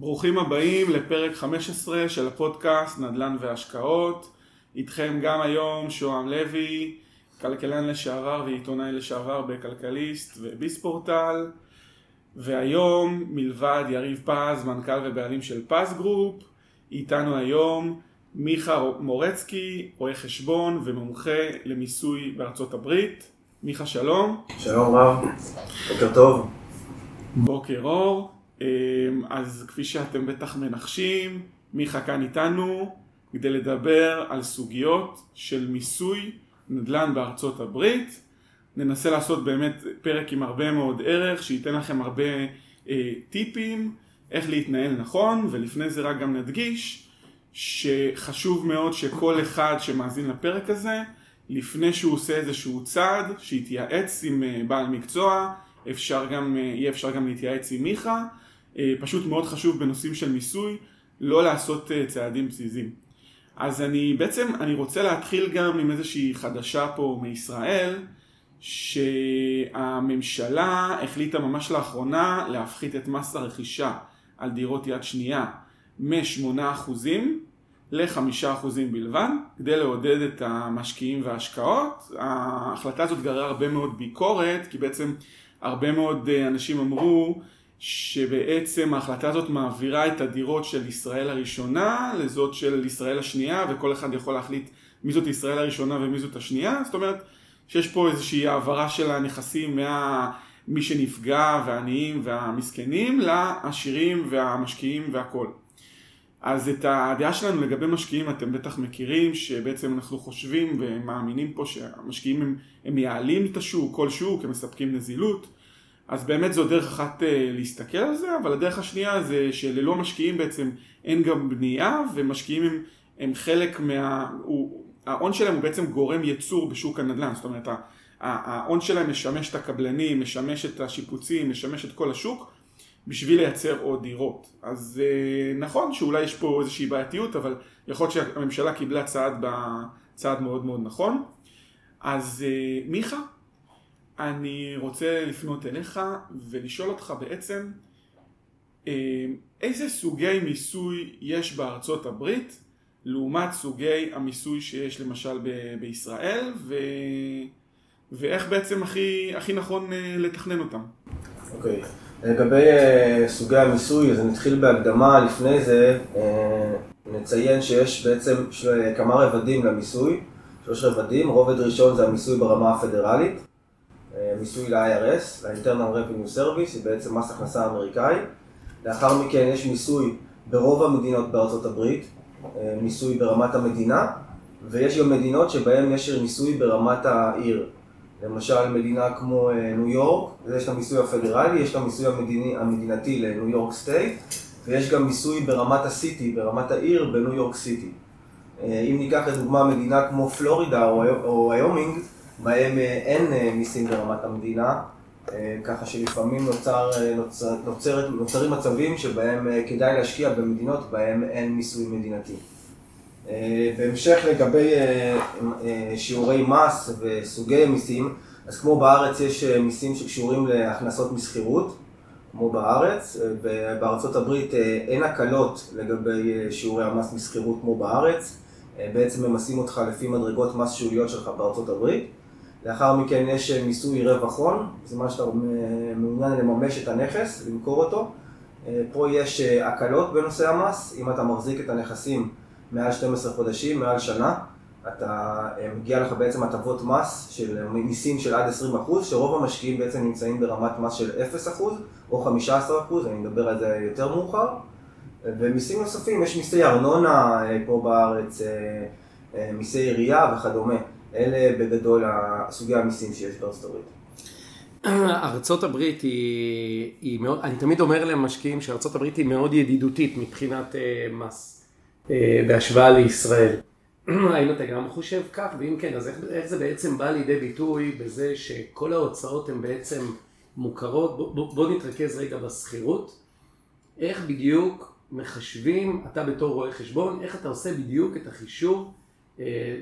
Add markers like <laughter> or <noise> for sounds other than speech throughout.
ברוכים הבאים לפרק 15 של הפודקאסט נדל"ן והשקעות. איתכם גם היום שוהם לוי, כלכלן לשעבר ועיתונאי לשעבר בכלכליסט וב Bizportal. והיום מלבד יריב פז, מנכ"ל ובעלים של Paz Group, איתנו היום מיכה מורצקי, רואה חשבון ומומחה למיסוי בארצות הברית. מיכה שלום. שלום רב, בוקר טוב. בוקר אור. אמ, אז כפי שאתם בטח מנחשים, מיכה כאן איתנו כדי לדבר על סוגיות של מיסוי נדל"ן בארצות הברית. ננסה לעשות באמת פרק עם הרבה מאוד ערך, שייתן לכם הרבה אה, טיפים איך להתנהל נכון, ולפני זה רק גם נדגיש שחשוב מאוד שכל אחד שמאזין לפרק הזה, לפני שהוא עושה איזשהו צעד, שיתייעץ עם אה, בעל מקצוע, אפשר גם, אה, יהיה אפשר גם להתייעץ עם מיכה. אה, פשוט מאוד חשוב בנושאים של מיסוי לא לעשות אה, צעדים פזיזים. אז אני בעצם, אני רוצה להתחיל גם עם איזושהי חדשה פה מישראל, שהממשלה החליטה ממש לאחרונה להפחית את מס הרכישה על דירות יד שנייה מ-8% ל-5% בלבד, כדי לעודד את המשקיעים וההשקעות. ההחלטה הזאת גררה הרבה מאוד ביקורת, כי בעצם הרבה מאוד אה, אנשים אמרו שבעצם ההחלטה הזאת מעבירה את הדירות של ישראל הראשונה לזאת של ישראל השנייה וכל אחד יכול להחליט מי זאת ישראל הראשונה ומי זאת השנייה. זאת אומרת שיש פה איזושהי העברה של הנכסים ממי שנפגע והעניים והמסכנים לעשירים והמשקיעים והכל אז את הדעה שלנו לגבי משקיעים אתם בטח מכירים שבעצם אנחנו חושבים ומאמינים פה שהמשקיעים הם, הם מייעלים את השוק, כל שוק, הם מספקים נזילות אז באמת זו דרך אחת אה, להסתכל על זה, אבל הדרך השנייה זה שללא משקיעים בעצם אין גם בנייה, ומשקיעים הם, הם חלק מה... הוא, ההון שלהם הוא בעצם גורם ייצור בשוק הנדל"ן, זאת אומרת ההון שלהם משמש את הקבלנים, משמש את השיפוצים, משמש את כל השוק בשביל לייצר עוד דירות. אז אה, נכון שאולי יש פה איזושהי בעייתיות, אבל יכול להיות שהממשלה קיבלה צעד, צעד מאוד מאוד נכון. אז אה, מיכה, אני רוצה לפנות אליך ולשאול אותך בעצם אה, איזה סוגי מיסוי יש בארצות הברית לעומת סוגי המיסוי שיש למשל ב- בישראל ו... ואיך בעצם הכי, הכי נכון אה, לתכנן אותם. אוקיי, okay. לגבי uh, סוגי המיסוי, אז נתחיל בהקדמה, לפני זה נציין שיש בעצם כמה רבדים למיסוי, שלוש רבדים, רובד ראשון זה המיסוי ברמה הפדרלית, אה, מיסוי ל-IRS, ל-Internal Revenue Service, היא בעצם מס הכנסה אמריקאי. לאחר מכן יש מיסוי ברוב המדינות בארצות הברית, אה, מיסוי ברמת המדינה, ויש גם מדינות שבהן יש מיסוי ברמת העיר. למשל מדינה כמו אה, ניו יורק, יש לה מיסוי הפדרלי, יש לה מיסוי המדיני, המדינתי ל New York State, ויש גם מיסוי ברמת ה city, ברמת העיר ב New York City. אם ניקח לדוגמה מדינה כמו פלורידה או ויומינג, בהם אה, אין אה, מיסים ברמת המדינה, אה, ככה שלפעמים נוצר, נוצר, נוצר, נוצרים מצבים שבהם כדאי להשקיע במדינות בהם אין מיסוי מדינתי. בהמשך לגבי שיעורי מס וסוגי מיסים, אז כמו בארץ יש מיסים שקשורים להכנסות משכירות, כמו בארץ, ובארצות הברית אין הקלות לגבי שיעורי המס משכירות כמו בארץ, בעצם ממסים אותך לפי מדרגות מס שוליות שלך בארצות הברית. לאחר מכן יש אה, מיסוי רווח הון, זה מה שאתה מעוניין לממש את הנכס, למכור אותו. אה, פה יש אה, הקלות בנושא המס, אם אתה מחזיק את הנכסים מעל 12 חודשים, מעל שנה, אתה, מגיע לך בעצם הטבות מס של מיסים של עד 20%, שרוב המשקיעים בעצם נמצאים ברמת מס של 0% או 15%, אני מדבר על זה יותר מאוחר. ומיסים נוספים, יש מיסי ארנונה פה בארץ, מיסי עירייה וכדומה. אלה בגדול סוגי המיסים שיש בארצות הברית. ארצות הברית היא, היא מאוד, אני תמיד אומר למשקיעים שארצות הברית היא מאוד ידידותית מבחינת uh, מס uh, בהשוואה לישראל. <clears throat> האם אתה גם חושב כך? ואם כן, אז איך, איך זה בעצם בא לידי ביטוי בזה שכל ההוצאות הן בעצם מוכרות? בוא, בוא, בוא נתרכז רגע בשכירות. איך בדיוק מחשבים, אתה בתור רואה חשבון, איך אתה עושה בדיוק את החישוב אה,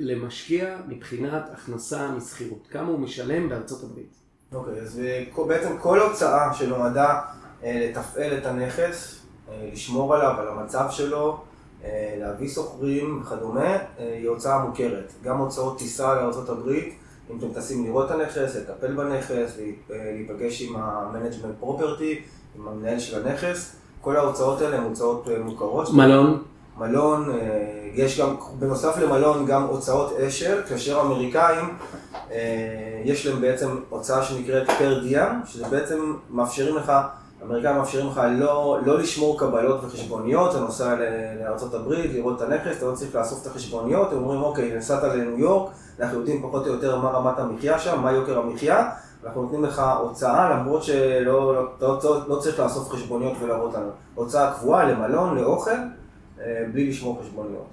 למשקיע מבחינת הכנסה משכירות? כמה הוא משלם בארצות הברית? אוקיי, okay, אז בעצם כל הוצאה שנועדה אה, לתפעל את הנכס, אה, לשמור עליו, על המצב שלו, אה, להביא סוחרים וכדומה, אה, היא הוצאה מוכרת. גם הוצאות טיסה לארה"ב, אם אתם טסים לראות את הנכס, לטפל בנכס, להיפגש עם ה-management property, עם המנהל של הנכס, כל ההוצאות האלה הן הוצאות מוכרות. מלון? מלון, יש גם, בנוסף למלון, גם הוצאות אשל, כאשר אמריקאים, יש להם בעצם הוצאה שנקראת פר דיאם, שזה בעצם מאפשרים לך האמריקאים מאפשרים לך לא, לא לשמור קבלות וחשבוניות, אתה נוסע לארה"ב, לראות את הנכס, אתה לא צריך לאסוף את החשבוניות, הם אומרים אוקיי, נסעת לניו יורק, אנחנו יודעים פחות או יותר מה רמת המחיה שם, מה יוקר המחיה, אנחנו נותנים לך הוצאה למרות שלא לא, לא, לא, צריך לאסוף חשבוניות ולהראות לנו. הוצאה קבועה למלון, לאוכל, אה, בלי לשמור חשבוניות.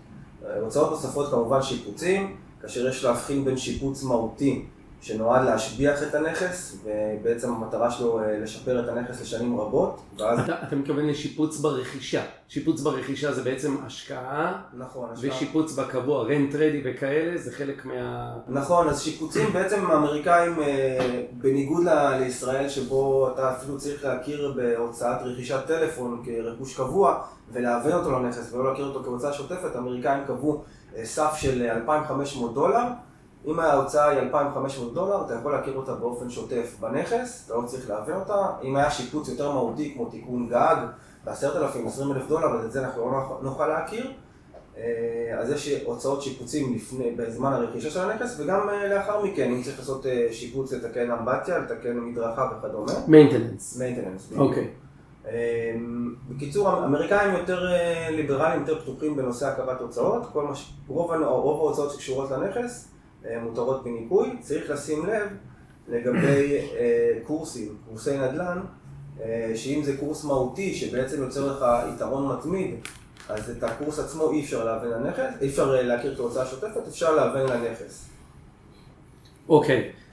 אה, הוצאות נוספות כמובן שיפוצים, כאשר יש להבחין בין שיפוץ מהותי שנועד להשביח את הנכס, ובעצם המטרה שלו אה, לשפר את הנכס לשנים רבות, ואז... אתה, אתה מתכוון לשיפוץ ברכישה. שיפוץ ברכישה זה בעצם השקעה, נכון, השקעה. ושיפוץ בקבוע, רנט רדי וכאלה, זה חלק מה... נכון, אז שיפוצים בעצם האמריקאים, אה, בניגוד ל- לישראל, שבו אתה אפילו צריך להכיר בהוצאת רכישת טלפון כרכוש קבוע, ולהוון אותו לנכס ולא להכיר אותו כהוצאה שוטפת, האמריקאים קבעו אה, סף של 2,500 דולר. אם ההוצאה היא 2,500 דולר, אתה יכול להכיר אותה באופן שוטף בנכס, אתה לא צריך להוון אותה. אם היה שיפוץ יותר מהותי כמו תיקון גג ב-10,000, 20,000 דולר, אז את זה אנחנו לא נוכל להכיר. אה, אז יש הוצאות שיפוצים לפני, בזמן הרכישה של הנכס, וגם אה, לאחר מכן, אם צריך לעשות אה, שיפוץ, לתקן אמבטיה, לתקן מדרכה וכדומה. maintenance. maintenance. אוקיי. בקיצור, האמריקאים יותר ליברליים, יותר פתוחים בנושא הכרת הוצאות. כל מש... רוב, רוב ההוצאות שקשורות לנכס מותרות בניכוי, צריך לשים לב לגבי אה, קורסים, קורסי נדל"ן, אה, שאם זה קורס מהותי שבעצם יוצר לך יתרון מתמיד, אז את הקורס עצמו אי אפשר להבן לנכס, אי אפשר להכיר כהוצאה שוטפת, אפשר להבן לנכס. אוקיי, okay.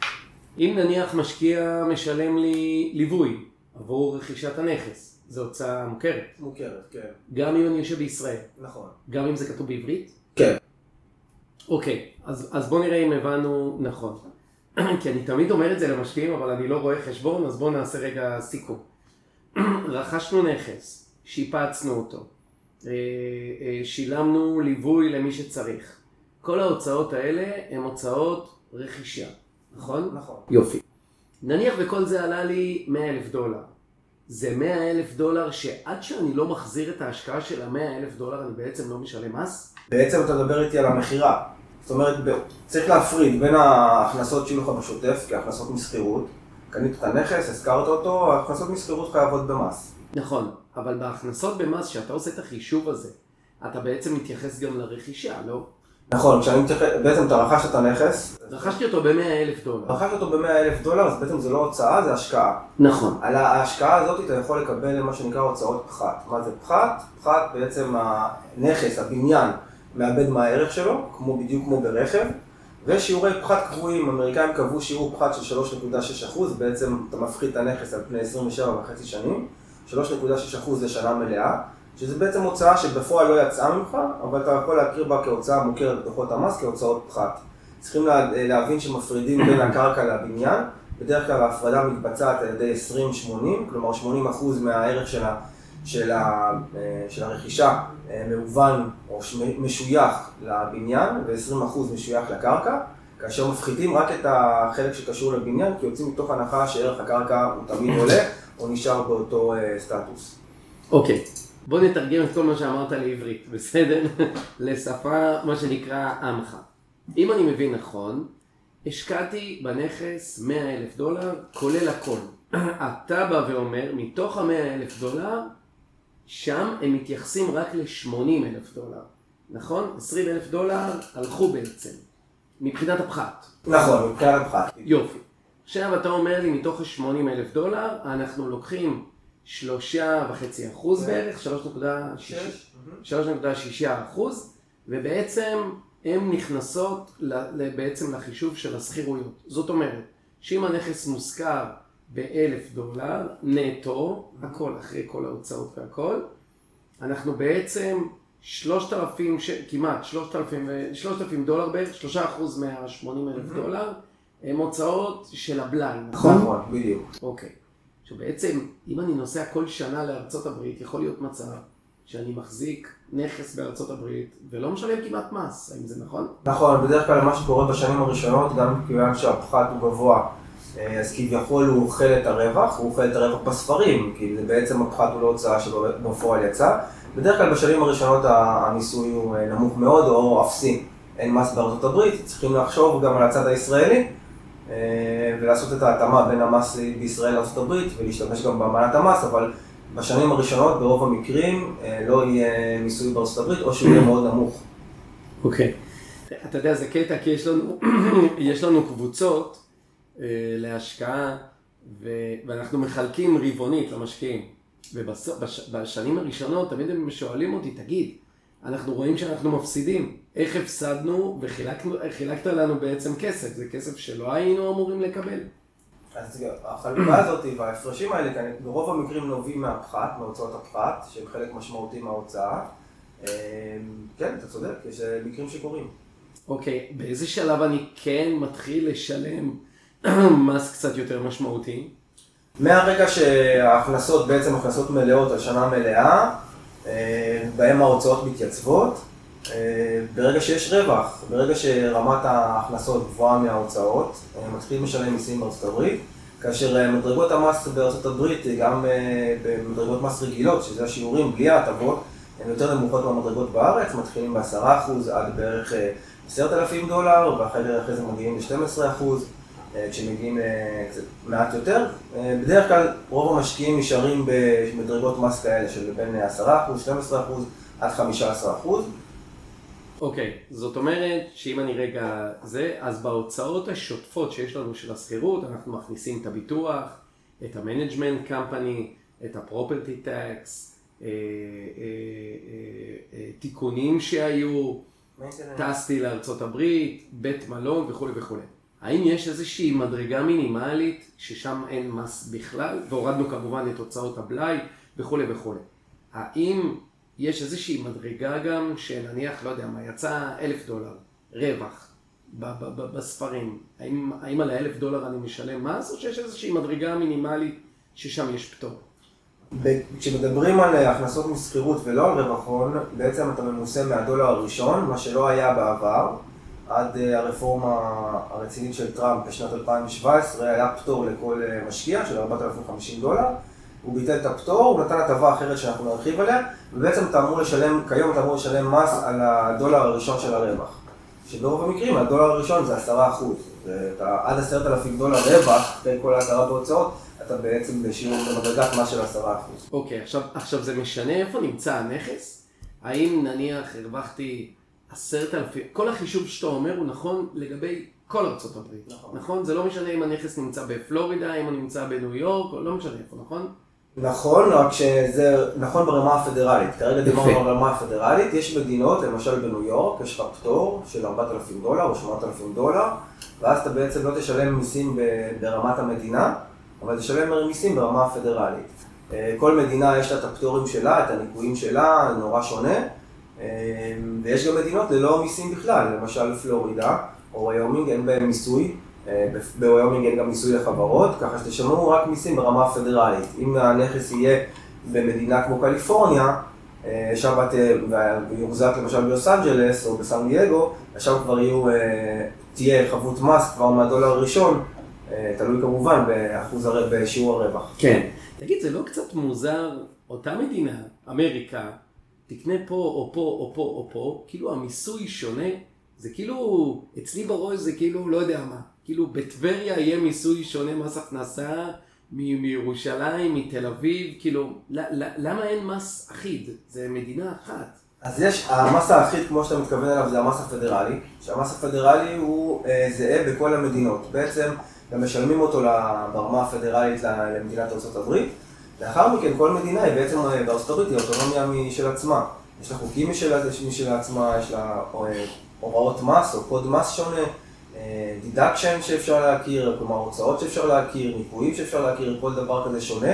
אם נניח משקיע משלם לי ליווי עבור רכישת הנכס, זו הוצאה מוכרת. מוכרת, כן. גם אם אני יושב בישראל. נכון. גם אם זה כתוב בעברית? אוקיי, אז, אז בוא נראה אם הבנו נכון. <clears throat> כי אני תמיד אומר את זה למשקיעים, אבל אני לא רואה חשבון, אז בואו נעשה רגע סיכום. <clears throat> רכשנו נכס, שיפצנו אותו, אה, אה, שילמנו ליווי למי שצריך. כל ההוצאות האלה הן הוצאות רכישה, נכון? נכון. יופי. נניח וכל זה עלה לי 100 אלף דולר. זה 100 אלף דולר שעד שאני לא מחזיר את ההשקעה של ה-100 אלף דולר אני בעצם לא משלם מס? בעצם אתה מדבר איתי על המכירה. זאת אומרת, צריך להפריד בין ההכנסות שיהיו לך בשוטף, כהכנסות משכירות, קנית את הנכס, השכרת אותו, ההכנסות משכירות חייבות במס. נכון, אבל בהכנסות במס, כשאתה עושה את החישוב הזה, אתה בעצם מתייחס גם לרכישה, לא? נכון, כשאני מתייחס, בעצם אתה רכשת את הנכס. רכשתי אותו ב-100 אלף דולר. רכשת אותו ב-100 אלף דולר, אז בעצם זה לא הוצאה, זה השקעה. נכון. על ההשקעה הזאת אתה יכול לקבל מה שנקרא הוצאות פחת. מה זה פחת? פחת בעצם הנכס, הבניין. מאבד מהערך שלו, כמו, בדיוק כמו ברכב, ושיעורי פחת קבועים, אמריקאים קבעו שיעור פחת של 3.6%, בעצם אתה מפחית את הנכס על פני 27 וחצי שנים, 3.6% לשנה מלאה, שזה בעצם הוצאה שבפועל לא יצאה ממך, אבל אתה יכול להכיר בה כהוצאה מוכרת בדוחות המס כהוצאות פחת. צריכים לה, להבין שמפרידים בין הקרקע לבניין, בדרך כלל ההפרדה מתבצעת על ידי 20-80, כלומר 80% מהערך של, ה, של, ה, אה, של הרכישה אה, מהוון או משוייך לבניין ו-20% משוייך לקרקע, כאשר מפחיתים רק את החלק שקשור לבניין, כי יוצאים מתוך הנחה שערך הקרקע הוא תמיד עולה או נשאר באותו אה, סטטוס. אוקיי, okay. בוא נתרגם את כל מה שאמרת לעברית, בסדר? <laughs> לשפה, מה שנקרא עמך. אם אני מבין נכון, השקעתי בנכס 100 אלף דולר, כולל הכל. <clears throat> אתה בא ואומר, מתוך ה-100 אלף דולר, שם הם מתייחסים רק ל-80 אלף דולר, נכון? 20 אלף דולר הלכו בעצם, מבחינת הפחת. נכון, מבחינת הפחת. יופי. עכשיו אתה אומר לי, מתוך ה-80 אלף דולר, אנחנו לוקחים שלושה וחצי אחוז בערך, 3.6 אחוז, ובעצם הן נכנסות בעצם לחישוב של השכירויות. זאת אומרת, שאם הנכס מושכר באלף דולר נטו, הכל אחרי כל ההוצאות והכל, אנחנו בעצם שלושת אלפים, כמעט שלושת אלפים, שלושת אלפים דולר בערך, שלושה אחוז מהשמונים אלף דולר, הם הוצאות של הבלאי, נכון? נכון, בדיוק. אוקיי. שבעצם, אם אני נוסע כל שנה לארצות הברית, יכול להיות מצב שאני מחזיק נכס בארצות הברית ולא משלם כמעט מס, האם זה נכון? נכון, בדרך כלל מה שקורה בשנים הראשונות, גם כיוון שהפחת הוא גבוה, אז כביכול הוא אוכל את הרווח, הוא אוכל את הרווח בספרים, כי זה בעצם הפחת הוא לא הוצאה שבפועל יצא. בדרך כלל בשנים הראשונות המיסוי הוא אה, נמוך מאוד או אפסי, אין מס בארצות הברית, צריכים לחשוב גם על הצד הישראלי אה, ולעשות את ההתאמה בין המס בישראל לארצות הברית ולהשתמש גם באמנת המס, אבל בשנים הראשונות ברוב המקרים לא יהיה מיסוי בארצות הברית או שהוא יהיה מאוד נמוך. אוקיי. Okay. אתה יודע, זה קטע, כי יש לנו, <clears throat> יש לנו קבוצות אה, להשקעה, ו, ואנחנו מחלקים רבעונית למשקיעים. ובשנים הראשונות תמיד הם שואלים אותי, תגיד, אנחנו רואים שאנחנו מפסידים, איך הפסדנו וחילקת לנו בעצם כסף, זה כסף שלא היינו אמורים לקבל. אז החלוקה הזאת וההפרשים האלה כאן ברוב המקרים נובעים מהפחת, מהוצאות הפחת, שהם חלק משמעותי מההוצאה. אה, כן, אתה צודק, יש אה, מקרים שקורים. אוקיי, באיזה שלב אני כן מתחיל לשלם <clears throat> מס קצת יותר משמעותי? מהרגע שההכנסות בעצם הכנסות מלאות על שנה מלאה, אה, בהם ההוצאות מתייצבות, ברגע שיש רווח, ברגע שרמת ההכנסות גבוהה מההוצאות, מתחילים לשלם מיסים בארצות הברית, כאשר מדרגות המס בארצות הברית, גם במדרגות מס רגילות, שזה השיעורים בלי ההטבות, הן יותר נמוכות מהמדרגות בארץ, מתחילים ב-10% עד בערך 10,000 דולר, ואחרי זה מגיעים ל-12%, כשמגיעים מעט יותר. בדרך כלל רוב המשקיעים נשארים במדרגות מס כאלה של בין 10%, 12% עד 15%. אוקיי, אוקיי, זאת אומרת שאם אני רגע זה, אז בהוצאות השוטפות שיש לנו של השכירות, אנחנו מכניסים את הביטוח, את ה management company, את ה property tax, אה, אה, אה, תיקונים שהיו, טסתי הברית, בית מלון וכולי וכולי. האם יש איזושהי מדרגה מינימלית ששם אין מס בכלל, והורדנו כמובן את הוצאות הבלאי וכולי וכולי. האם יש איזושהי מדרגה גם שנניח, לא יודע מה, יצא אלף דולר רווח בספרים, האם, האם על האלף דולר אני משלם מס, או שיש איזושהי מדרגה מינימלית ששם יש פטור? כשמדברים על הכנסות משכירות ולא על רווח הון, בעצם אתה ממוסה מהדולר הראשון, מה שלא היה בעבר. עד אה, הרפורמה הרצינית של טראמפ בשנת 2017 היה פטור לכל אה, משקיע של 4,050 דולר. הוא ביטל את הפטור, הוא נתן הטבה אחרת שאנחנו נרחיב עליה, ובעצם אתה אמור לשלם, כיום אתה אמור לשלם מס על הדולר הראשון של הרווח. שברוב המקרים הדולר הראשון זה 10 אחוז. עד 10,000 דולר רווח, אחרי כל ההכרה בהוצאות, אתה בעצם בשיעור במדרגת מס של 10%. אוקיי, okay, עכשיו, עכשיו זה משנה איפה נמצא הנכס? האם נניח הרווחתי 10,000, כל החישוב שאתה אומר הוא נכון לגבי כל ארצות הברית, נכון. נכון? זה לא משנה אם הנכס נמצא בפלורידה, אם הוא נמצא בניו יורק, לא משנה איפה, נכון? נכון, רק שזה נכון ברמה הפדרלית. כרגע דיברנו ברמה הפדרלית, יש מדינות, למשל בניו יורק, יש לך פטור של 4,000 דולר או 8,000 דולר, ואז אתה בעצם לא תשלם מיסים ברמת המדינה, אבל תשלם מיסים ברמה הפדרלית. אה, כל מדינה יש לה את הפטורים שלה, את הניכויים שלה, נורא שונה, ויש גם מדינות ללא מיסים בכלל, למשל פלורידה או ויומינג, אין בהם מיסוי, אה, בוויומינג אין גם מיסוי לחברות, ככה שתשלמו רק מיסים ברמה הפדרלית. אם הנכס יהיה במדינה כמו קליפורניה, שם ויוחזק למשל בלוס אנג'לס או בסן דייגו, שם כבר יהיו, תהיה חבות מס כבר מהדולר הראשון אה, תלוי כמובן באחוז בשיעור הרווח. כן. תגיד, זה לא קצת מוזר, אותה מדינה, אמריקה, תקנה פה או פה או פה או פה, כאילו המיסוי שונה, זה כאילו, אצלי בראש זה כאילו, לא יודע מה, כאילו בטבריה יהיה מיסוי שונה מס הכנסה מירושלים, מתל אביב, כאילו, למה אין מס אחיד? זה מדינה אחת. אז יש, המס האחיד, כמו שאתה מתכוון אליו, זה המס הפדרלי, שהמס הפדרלי הוא אה, זהה בכל המדינות. בעצם ומשלמים אותו ברמה הפדרלית למדינת ארה"ב. לאחר מכן כל מדינה היא בעצם אה, בארצות הברית היא אוטונומיה משל עצמה. יש לה חוקים משל, משל עצמה, יש לה אה, הוראות מס או קוד מס שונה, deduction אה, שאפשר להכיר, כלומר הוצאות שאפשר להכיר, ניכויים שאפשר להכיר, כל דבר כזה שונה.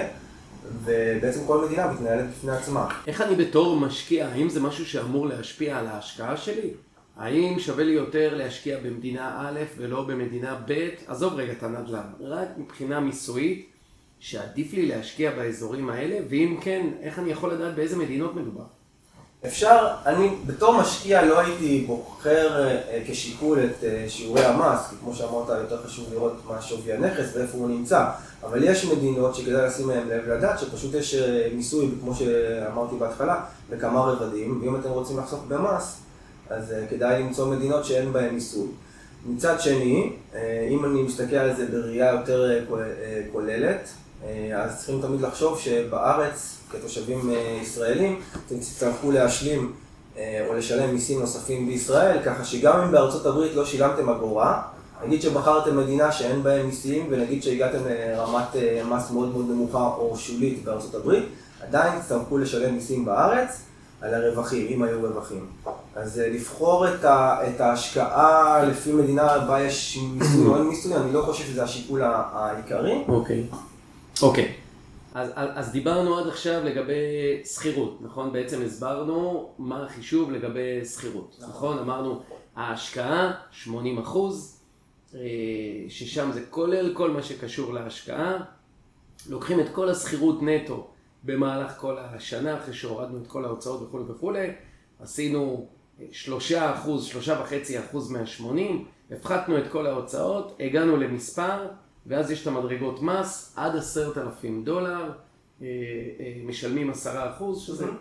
ובעצם כל מדינה מתנהלת בפני עצמה. איך אני בתור משקיע, האם זה משהו שאמור להשפיע על ההשקעה שלי? האם שווה לי יותר להשקיע במדינה א' ולא במדינה ב', עזוב רגע את הנדל"ן, רק מבחינה מיסויית, שעדיף לי להשקיע באזורים האלה, ואם כן, איך אני יכול לדעת באיזה מדינות מדובר? אפשר, אני בתור משקיע לא הייתי בוחר אה, כשיקול את אה, שיעורי המס, כי כמו שאמרת, יותר חשוב לראות מה שווי הנכס ואיפה הוא נמצא. אבל יש מדינות שכדאי לשים להם לב לדעת שפשוט יש אה, מיסוי, כמו שאמרתי בהתחלה, בכמה רבדים, ואם אתם רוצים לחסוך במס, אז כדאי למצוא מדינות שאין בהן מיסוי. מצד שני, אם אני מסתכל על זה בראייה יותר כוללת, אז צריכים תמיד לחשוב שבארץ כתושבים אה, ישראלים, אתם תצטרכו להשלים אה, או לשלם מיסים נוספים בישראל, ככה שגם אם בארצות הברית לא שילמתם אגורה, נגיד שבחרתם מדינה שאין בהם מיסים, ונגיד שהגעתם לרמת אה, מס מאוד מאוד נמוכה או שולית בארצות הברית, עדיין תצטרכו לשלם מיסים בארץ על הרווחים, אם היו רווחים. אז לבחור את, ה, את ההשקעה לפי מדינה בה יש מיסוי או אין מיסוי, אני לא חושב שזה השיקול העיקרי. אוקיי. Okay. אוקיי. אז, אז דיברנו עד עכשיו לגבי שכירות, נכון? בעצם הסברנו מה החישוב לגבי שכירות, נכון? נכון? אמרנו ההשקעה 80 אחוז, אה, ששם זה כולל כל מה שקשור להשקעה. לוקחים את כל השכירות נטו במהלך כל השנה, אחרי שהורדנו את כל ההוצאות וכולי וכולי, עשינו שלושה אחוז, שלושה וחצי אחוז מהשמונים, הפחתנו את כל ההוצאות, הגענו למספר ואז יש את המדרגות מס, עד עשרת אלפים דולר, אה, אה, משלמים עשרה אחוז,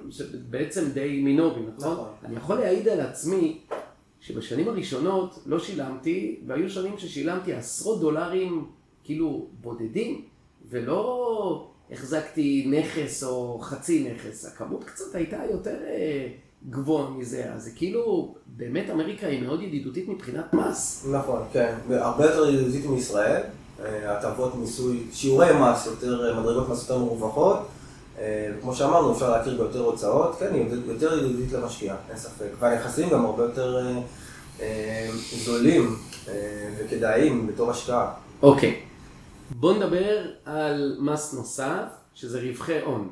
שזה בעצם די מינורי, נכון? נכון? אני יכול להעיד על עצמי שבשנים הראשונות לא שילמתי, והיו שנים ששילמתי עשרות דולרים כאילו בודדים, ולא החזקתי נכס או חצי נכס, הכמות קצת הייתה יותר אה, גבוהה מזה, אז זה כאילו, באמת אמריקה היא מאוד ידידותית מבחינת מס. נכון, כן, הרבה יותר ידידותית מישראל. אה, הטבות מיסוי, שיעורי מס, יותר, אה, מדרגות מס יותר מרווחות. אה, כמו שאמרנו, אפשר להכיר ביותר הוצאות, כן, היא יותר ידידית למשקיע, אין ספק. והנכסים גם הרבה יותר זולים וכדאיים בתור השקעה. אוקיי. בוא נדבר על מס נוסף, שזה רווחי הון.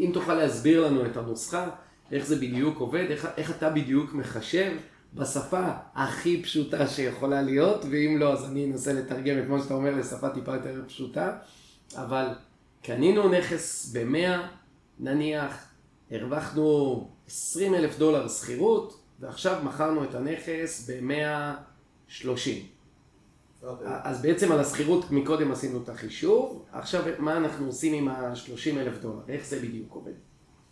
אם תוכל להסביר לנו את הנוסחה, איך זה בדיוק עובד, איך, איך אתה בדיוק מחשב בשפה הכי פשוטה שיכולה להיות, ואם לא, אז אני אנסה לתרגם את מה שאתה אומר לשפה טיפה יותר פשוטה. אבל קנינו נכס ב-100, נניח, הרווחנו 20 אלף דולר שכירות, ועכשיו מכרנו את הנכס ב-130. Okay. אוקיי. אז בעצם על השכירות מקודם עשינו את החישוב, עכשיו מה אנחנו עושים עם ה-30 אלף דולר, איך זה בדיוק עובד?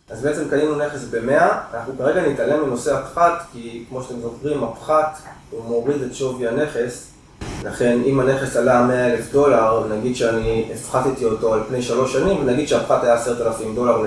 אז בעצם קנינו נכס ב-100, אנחנו כרגע נתעלם מנושא הפחת, כי כמו שאתם זוכרים, הפחת הוא מוריד את שווי הנכס, לכן אם הנכס עלה 100 אלף דולר, נגיד שאני הפחתתי אותו על פני שלוש שנים, ונגיד שהפחת היה 10,000 דולר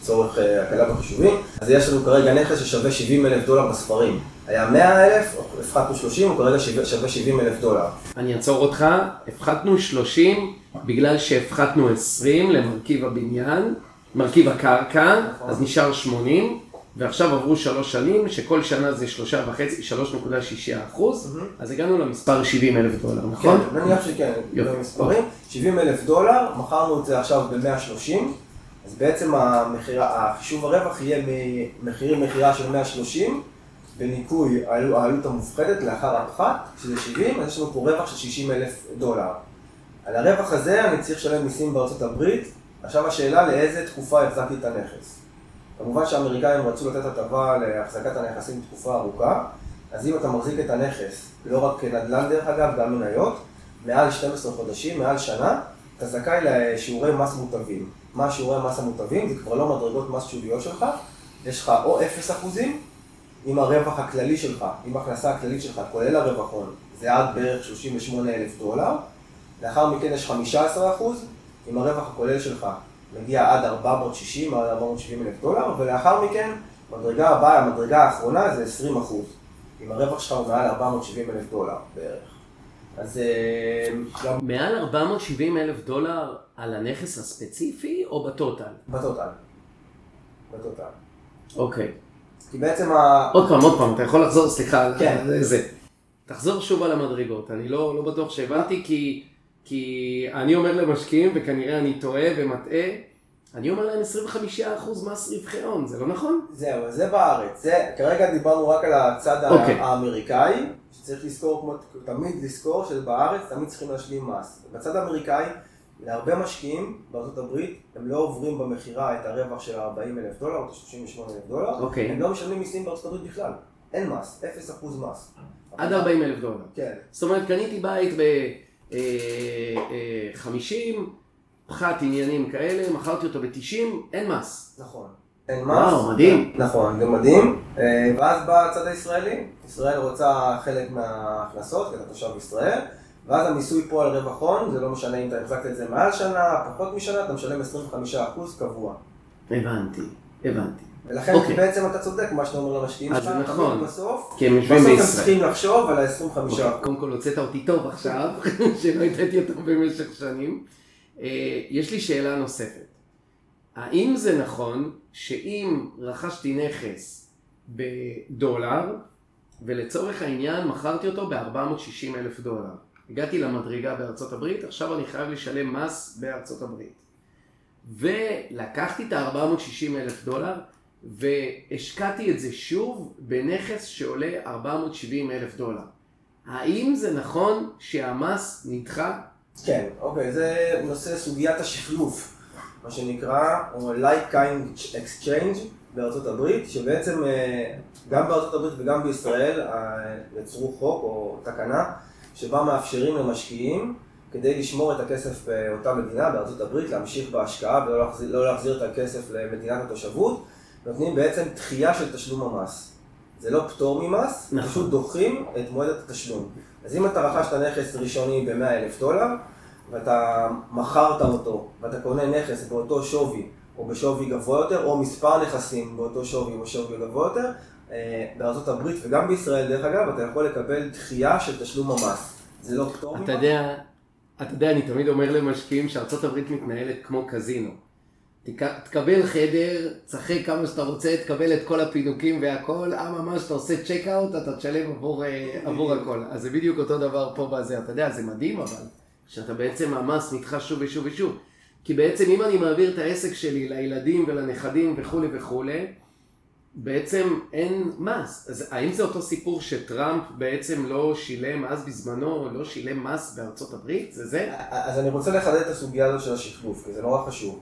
לצורך אה, הקלה בחישובים, אז יש לנו כרגע נכס ששווה 70 אלף דולר בספרים. היה 100 אלף, הפחתנו 30, הוא כרגע שווה 70 אלף דולר. אני אעצור אותך, הפחתנו 30 בגלל שהפחתנו 20 למרכיב הבניין. מרכיב הקרקע, נכון. אז נשאר 80, ועכשיו עברו שלוש שנים, שכל שנה זה שלושה וחצי, שלוש נקודה שישה אחוז, אז הגענו למספר 70 אלף דולר, נכון? כן, נניח שכן, במספרים, 70 אלף דולר, מכרנו את זה עכשיו ב-130, אז בעצם החישוב הרווח יהיה ממחירי מכירה של 130, בניכוי העלות המופחדת לאחר הפחת, שזה 70, אז יש לנו פה רווח של 60 אלף דולר. על הרווח הזה אני צריך לשלם מיסים בארצות הברית, עכשיו השאלה לאיזה תקופה החזקתי את הנכס. כמובן שהאמריקאים רצו לתת הטבה להחזקת הנכסים בתקופה ארוכה, אז אם אתה מחזיק את הנכס, לא רק כנדל"ן דרך אגב, גם מניות, מעל 12 חודשים, מעל שנה, אתה זכאי לשיעורי מס מוטבים. מה שיעורי מס המוטבים? זה כבר לא מדרגות מס שוליות שלך, יש לך או 0 אחוזים, אם הרווח הכללי שלך, אם ההכנסה הכללית שלך, כולל הרווחון, זה עד בערך 38 אלף דולר, לאחר מכן יש 15 אחוז, אם הרווח הכולל שלך מגיע עד 460, עד 470 אלף דולר, ולאחר מכן, המדרגה הבאה, המדרגה האחרונה זה 20 אחוז. אם הרווח שלך הוא מעל 470 אלף דולר בערך. אז אה, גם... מעל 470 אלף דולר על הנכס הספציפי או בטוטל? בטוטל. בטוטל. אוקיי. כי בעצם ה... עוד פעם, עוד פעם, אתה יכול לחזור, סליחה, כן. זה. תחזור שוב על המדרגות, אני לא, לא בטוח שהבנתי כי... כי אני אומר למשקיעים, וכנראה אני טועה ומטעה, אני אומר להם 25% מס רווחי הון, זה לא נכון? זהו, זה בארץ. זה, כרגע דיברנו רק על הצד okay. אוקיי. האמריקאי, שצריך לזכור, כמו תמיד לזכור שבארץ תמיד צריכים להשלים מס. בצד האמריקאי להרבה משקיעים בארצות הברית, הם לא עוברים במכירה את הרווח של ה-40 אלף דולר או את ה-38 אלף דולר, אוקיי. הם לא משלמים מיסים בארצות הברית בכלל, אין מס, 0% מס. עד 40 אלף דולר. כן, זאת אומרת, קניתי בית ב-50, פחת עניינים כאלה, מכרתי אותו ב-90, אין מס. נכון. אין מס. וואו, מדהים. נכון, זה מדהים. אה, ואז בא הצד הישראלי, ישראל רוצה חלק מההכנסות, כי אתה תושב ישראל, ואז המיסוי פה על רווח הון, זה לא משנה אם אתה החזקת את זה מעל שנה, פחות משנה, אתה משלם 25% קבוע. הבנתי, הבנתי. ולכן אוקיי. בעצם אתה צודק, מה שאתה אומר למשקיעים שלך, נכון. בסוף, כי הם יושבים בסוף הם בישראל. צריכים לחשוב על ה-25%. אוקיי, קודם כל הוצאת אותי טוב עכשיו, <laughs> שלא הטעתי אותו במשך שנים. אה, יש לי שאלה נוספת. האם זה נכון שאם רכשתי נכס בדולר, ולצורך העניין מכרתי אותו ב-460 אלף דולר, הגעתי למדרגה בארצות הברית, עכשיו אני חייב לשלם מס בארצות הברית. ולקחתי את ה-460 אלף דולר, והשקעתי את זה שוב בנכס שעולה 470 אלף דולר. האם זה נכון שהמס נדחה? כן, אוקיי, זה נושא סוגיית השחלוף, מה שנקרא, או like kind exchange בארצות הברית, שבעצם אה, גם בארצות הברית וגם בישראל אה, יצרו חוק או תקנה, שבה מאפשרים למשקיעים, כדי לשמור את הכסף באותה מדינה, בארצות הברית, להמשיך בהשקעה ולא להחזיר, לא להחזיר את הכסף למדינת התושבות, נותנים בעצם דחייה של תשלום המס. זה לא פטור ממס, נכון. פשוט דוחים את מועד התשלום. אז אם אתה רכשת נכס ראשוני ב-100 אלף דולר, ואתה מכרת אותו, ואתה קונה נכס באותו שווי, או בשווי גבוה יותר, או מספר נכסים באותו שווי או בשווי גבוה יותר, אה, הברית וגם בישראל, דרך אגב, אתה יכול לקבל דחייה של תשלום המס. זה לא פטור ממס. אתה יודע, אתה יודע, אני תמיד אומר למשקיעים הברית מתנהלת כמו קזינו. תק- תקבל חדר, תשחק כמה שאתה רוצה, תקבל את כל הפינוקים והכל, אה ממש אתה עושה צ'ק אאוט, אתה תשלם עבור, אה, עבור הכל. אז זה בדיוק אותו דבר פה בזה, אתה יודע, זה מדהים אבל, שאתה בעצם המס נדחה שוב ושוב ושוב. כי בעצם אם אני מעביר את העסק שלי לילדים ולנכדים וכולי וכולי, בעצם אין מס. אז האם זה אותו סיפור שטראמפ בעצם לא שילם אז בזמנו, לא שילם מס בארצות הברית? זה זה? אז אני רוצה לחדד את הסוגיה הזו של השחלוף, כי זה נורא חשוב.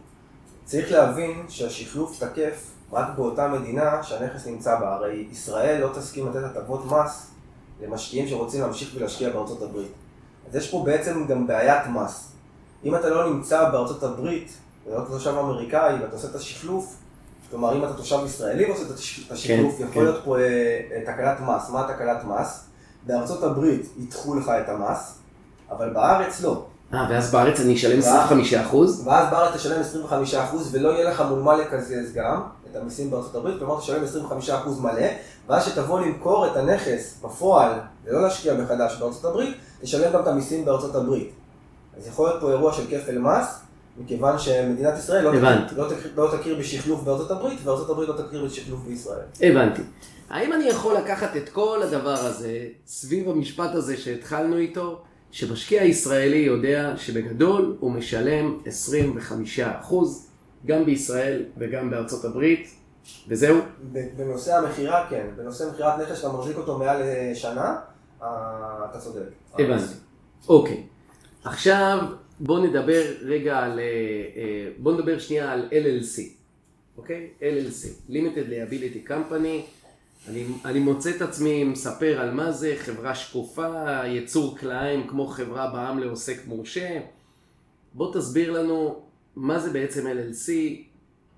צריך להבין שהשחלוף תקף רק באותה מדינה שהנכס נמצא בה. הרי ישראל לא תסכים לתת הטבות מס למשקיעים שרוצים להמשיך ולהשקיע בארצות הברית. אז יש פה בעצם גם בעיית מס. אם אתה לא נמצא בארצות הברית, ולא תושב אמריקאי, ואתה עושה את השחלוף, כלומר אם אתה תושב ישראלי ועושה את הש- את השחלוף, כן, יכול כן. להיות פה אה, אה, תקלת מס. מה תקלת מס? בארצות הברית ידחו לך את המס, אבל בארץ לא. אה, ואז בארץ אני אשלם 25 אחוז? ואז בארץ תשלם 25% ולא יהיה לך מול מה לקזז גם את המיסים בארצות הברית, כלומר תשלם 25% מלא, ואז שתבוא למכור את הנכס בפועל ולא להשקיע מחדש בארצות הברית, תשלם גם את המיסים בארצות הברית. אז יכול להיות פה אירוע של כפל מס, מכיוון שמדינת ישראל לא. תכיר, לא, תכיר, לא תכיר בשחלוף בארצות הברית, וארצות הברית לא תכיר בשחלוף בישראל. הבנתי. האם אני יכול לקחת את כל הדבר הזה, סביב המשפט הזה שהתחלנו איתו, שמשקיע ישראלי יודע שבגדול הוא משלם 25 אחוז, גם בישראל וגם בארצות הברית, וזהו? בנושא המכירה, כן. בנושא מכירת נכס שאתה מחזיק אותו מעל אה, שנה, אה, אתה צודק. הבנתי. אוקיי. עכשיו בוא נדבר רגע על, אה, אה, בוא נדבר שנייה על LLC, אוקיי? LLC, Limited Liability Company. אני, אני מוצא את עצמי מספר על מה זה חברה שקופה, יצור כלאיים כמו חברה בע"מ לעוסק מורשה. בוא תסביר לנו מה זה בעצם LLC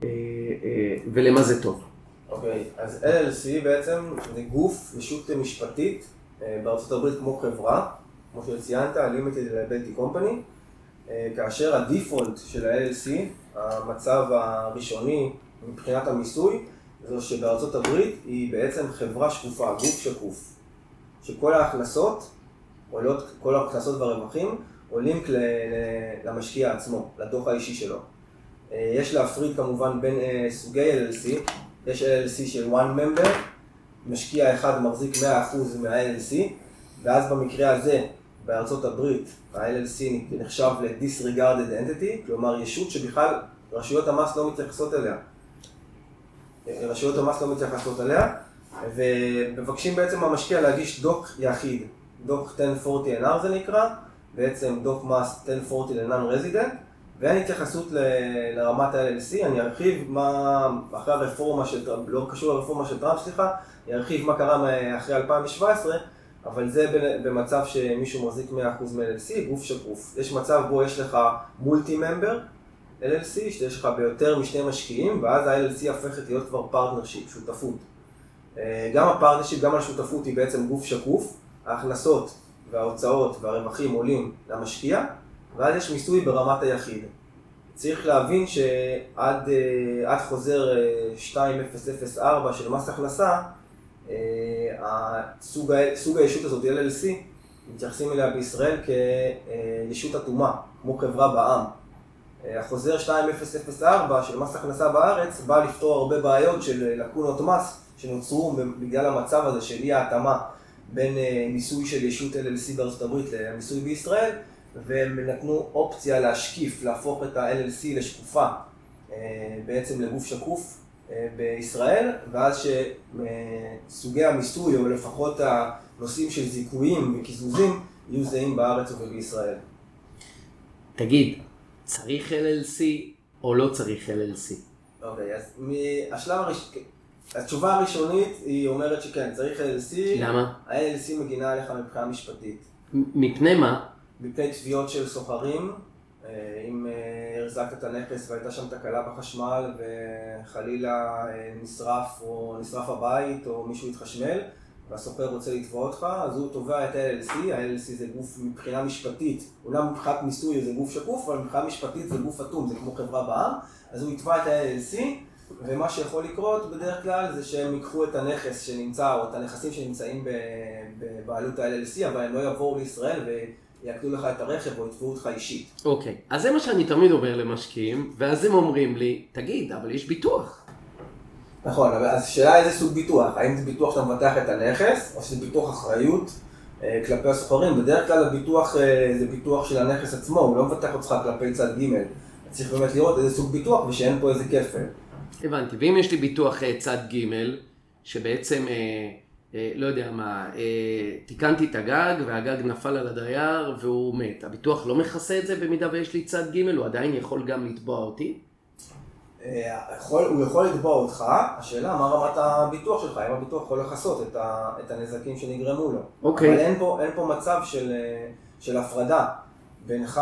אה, אה, ולמה זה טוב. אוקיי, אז LLC בעצם זה גוף, ישות משפטית אה, בארצות הברית כמו חברה, כמו שציינת, Limited Liability Company, אה, כאשר הדיפולט של ה-LLC, המצב הראשוני מבחינת המיסוי, זה שבארצות הברית היא בעצם חברה שקופה, גוף שקוף, שכל ההכנסות עולות, כל ההכנסות והרווחים עולים למשקיע עצמו, לדוח האישי שלו. אה, יש להפריד כמובן בין אה, סוגי LLC, יש LLC של one member, משקיע אחד מחזיק 100% מה-LLC, ואז במקרה הזה, בארצות הברית, ה-LLC נחשב ל-disregarded entity, כלומר ישות שבכלל רשויות המס לא מתייחסות אליה. רשויות המס לא מתייחסות אליה, ומבקשים בעצם מהמשקיע להגיש דוח יחיד, דוח 1040NR זה נקרא, בעצם דוח מס 1040 ל-non-resident, ואין התייחסות ל- לרמת ה-LLC, אני ארחיב מה, אחרי הרפורמה של טראמפ, לא קשור לרפורמה של טראמפ, סליחה, אני ארחיב מה קרה אחרי 2017, אבל זה במצב שמישהו מחזיק 100% מ-LLC, גוף שקוף. יש מצב בו יש לך multi member, LLC, שיש לך ביותר משני משקיעים, ואז ה-LLC הופכת להיות כבר partnership, שותפות. אה, גם ה partnership, גם השותפות היא בעצם גוף שקוף, ההכנסות וההוצאות והרווחים עולים למשקיע, ואז יש מיסוי ברמת היחיד. צריך להבין שעד אה, חוזר אה, 2004 של מס הכנסה, אה, ה- סוג הישות הזאת, LLC, מתייחסים אליה בישראל כישות אטומה, כמו חברה בע"מ. אה, החוזר 2004 של מס הכנסה בארץ בא לפתור הרבה בעיות של אה, לקונות מס שנוצרו בגלל המצב הזה של אי ההתאמה בין אה, מיסוי של ישות LLC בארצות הברית למיסוי בישראל, והם נתנו אופציה להשקיף, להפוך את ה-LLC לשקופה, בעצם לגוף שקוף בישראל, ואז שסוגי המיסוי, או לפחות הנושאים של זיכויים וקיזוזים, יהיו זהים בארץ ובישראל. תגיד, צריך LLC או לא צריך LLC? אוקיי, אז מהשלב הראשון, התשובה הראשונית היא אומרת שכן, צריך LLC. למה? ה-LLC מגינה עליך מבחינה משפטית. מפני מה? מפני תביעות של סוחרים, אה, אם אה, החזקת את הנכס והייתה שם תקלה בחשמל וחלילה אה, נשרף או נשרף הבית או מישהו התחשמל והסוחר רוצה לתבוע אותך, אז הוא תובע את ה-LLC, ה-LLC זה גוף מבחינה משפטית, אומנם מבחינת מיסוי זה גוף שקוף, אבל מבחינה משפטית זה גוף אטום, זה כמו חברה בע"מ, אז הוא יתבע את ה-LLC ומה שיכול לקרות בדרך כלל זה שהם ייקחו את הנכס שנמצא או את הנכסים שנמצאים בבעלות ה-LLC, אבל הם לא יבואו לישראל ויעקדו לך את הרכב או יתבעו אותך אישית. אוקיי, אז זה מה שאני תמיד אומר למשקיעים, ואז הם אומרים לי, תגיד, אבל יש ביטוח. נכון, אבל אז השאלה איזה סוג ביטוח, האם זה ביטוח שאתה מבטח את הנכס, או שזה ביטוח אחריות אה, כלפי הסוחרים, בדרך כלל הביטוח אה, זה ביטוח של הנכס עצמו, הוא לא מבטח אותך כלפי צד ג', צריך באמת לראות איזה סוג ביטוח ושאין פה איזה כפל. הבנתי, ואם יש לי ביטוח אה, צד ג', שבעצם, אה, אה, לא יודע מה, אה, תיקנתי את הגג והגג נפל על הדייר והוא מת, הביטוח לא מכסה את זה במידה ויש לי צד ג', הוא עדיין יכול גם לתבוע אותי? אה, יכול, הוא יכול לתבוע אותך, השאלה מה רמת הביטוח שלך, אם הביטוח יכול לכסות את, ה, את הנזקים שנגרמו לו. אוקיי. אבל אין פה, אין פה מצב של, אה, של הפרדה בינך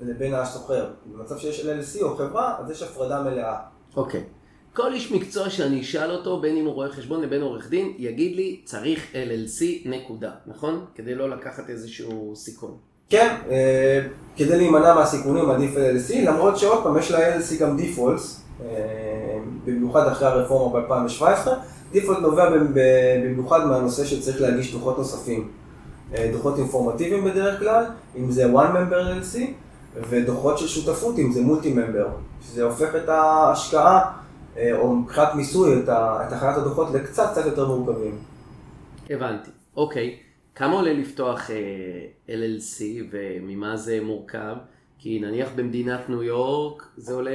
לבין הסוחר. במצב שיש LLC או חברה, אז יש הפרדה מלאה. אוקיי. כל איש מקצוע שאני אשאל אותו, בין אם הוא רואה חשבון לבין עורך דין, יגיד לי, צריך LLC נקודה, נכון? כדי לא לקחת איזשהו סיכון. כן, אה, כדי להימנע מהסיכונים עדיף LLC, למרות שעוד פעם יש ל-LLC גם דיפולטס, אה, במיוחד אחרי הרפורמה ב-2017. דיפולט נובע במיוחד מהנושא שצריך להגיש דוחות נוספים. אה, דוחות אינפורמטיביים בדרך כלל, אם זה one member LLC, ודוחות של שותפות אם זה מולטי ממבר, שזה הופך את ההשקעה, אה, או מבחינת מיסוי, את הכנת הדוחות לקצת קצת יותר מורכבים. הבנתי. אוקיי. כמה עולה לפתוח אה, LLC וממה זה מורכב? כי נניח במדינת ניו יורק זה עולה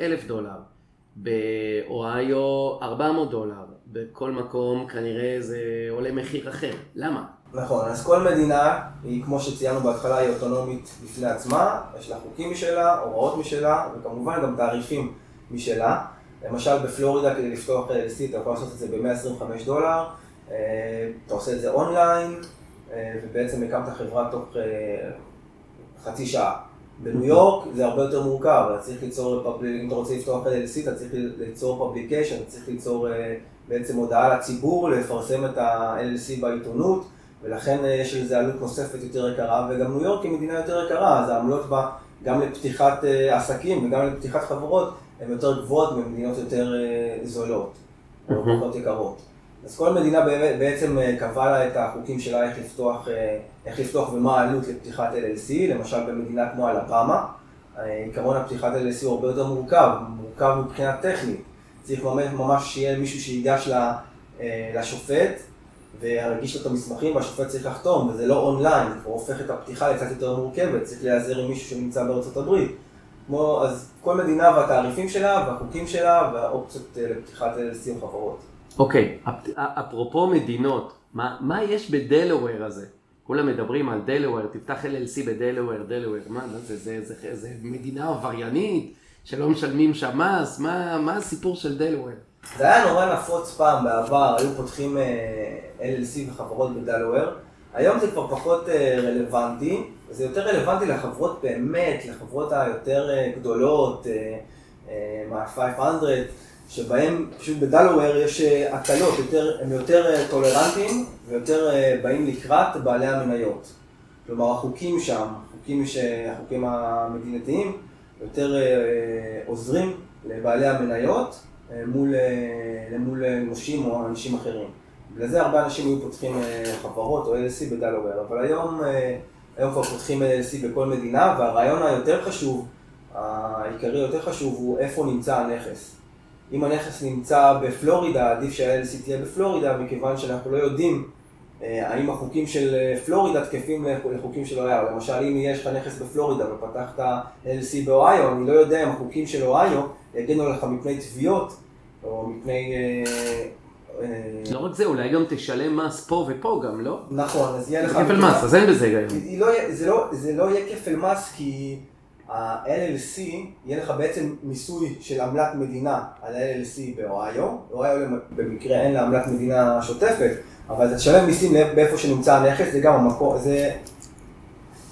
אלף דולר, באוהיו 400 דולר, בכל מקום כנראה זה עולה מחיר אחר. למה? נכון, אז כל מדינה היא, כמו שציינו בהתחלה, היא אוטונומית בפני עצמה, יש לה חוקים משלה, הוראות משלה, וכמובן גם תעריפים משלה. למשל בפלורידה, כדי לפתוח LLC, אתה יכול לעשות את זה ב-125 דולר, אה, אתה עושה את זה אונליין, אה, ובעצם הקמת חברה תוך אה, חצי שעה. בניו יורק זה הרבה יותר מורכב, אתה צריך ליצור, אם אתה רוצה לפתוח LLC, אתה צריך ליצור publication, אתה צריך ליצור אה, בעצם הודעה לציבור, לפרסם את ה-LLC בעיתונות. ולכן אה, יש לזה עלות נוספת יותר יקרה, וגם ניו יורק היא מדינה יותר יקרה, אז העמלות בה גם לפתיחת אה, עסקים וגם לפתיחת חברות הן יותר גבוהות ממדינות יותר זולות, או. פחות יקרות. אז כל מדינה בעצם אה, קבעה לה את החוקים שלה איך לפתוח, אה, איך לפתוח ומה העלות לפתיחת LLC, למשל במדינה כמו אלבמה, אה, עיקרון הפתיחת LLC הוא הרבה יותר מורכב, מורכב מבחינה טכנית. צריך ממש, ממש שיהיה מישהו אה, לשופט ויגיש לו את המסמכים והשופט צריך לחתום, וזה לא אונליין, זה כבר הופך את הפתיחה לקצת יותר מורכבת, צריך להיעזר עם מישהו שנמצא בארצות הברית. כמו, אז כל מדינה והתעריפים שלה והחוקים שלה והאופציות לפתיחת LLC או חברות. אוקיי, אפ- אפרופו מדינות, מה, מה יש בדלוור הזה? כולם מדברים על דלוור, תפתח LLC בדלוור, דלוור, מה, זה, זה, זה, זה, זה מדינה עבריינית שלא משלמים שם מס, מה, מה הסיפור של דלוור? זה היה נורא נפוץ פעם, בעבר, היו פותחים אה, LLC וחברות בדלוור. היום זה כבר פחות אה, רלוונטי, זה יותר רלוונטי לחברות באמת, לחברות היותר אה, גדולות, מה-500, שבהם פשוט בדלוור יש הקלות, הם יותר טולרנטיים ויותר באים לקראת בעלי המניות. כלומר, החוקים שם, החוקים, החוקים המדינתיים, יותר עוזרים לבעלי המניות. אה, מול, אה, מול נושים או אנשים אחרים. בגלל זה הרבה אנשים היו פותחים אה, חברות או LLC בדלוור, אבל היום, היום כבר פותחים LLC בכל מדינה, והרעיון היותר חשוב, העיקרי יותר חשוב הוא איפה נמצא הנכס. אם הנכס נמצא בפלורידה, עדיף שה-LLC תהיה בפלורידה, מכיוון שאנחנו לא יודעים האם החוקים של פלורידה תקפים לחוקים של אוהיו. למשל, אם יש לך נכס בפלורידה ופתחת LLC באוהיו, אני לא יודע אם החוקים של אוהיו יגנו עליך מפני תביעות, או מפני... אה, אה, לא רק זה, אולי גם תשלם מס פה ופה גם, לא? נכון, אז יהיה לך... כפל מס, אז אין בזה היגיון. לא לא, זה לא יהיה כפל מס כי ה-LLC, יהיה לך בעצם מיסוי של עמלת מדינה על ה-LLC באוהיו. באוהיו במקרה אין לה עמלת מדינה שוטפת, אבל אתה תשלם מיסים באיפה שנמצא הנכס, זה גם המקור, זה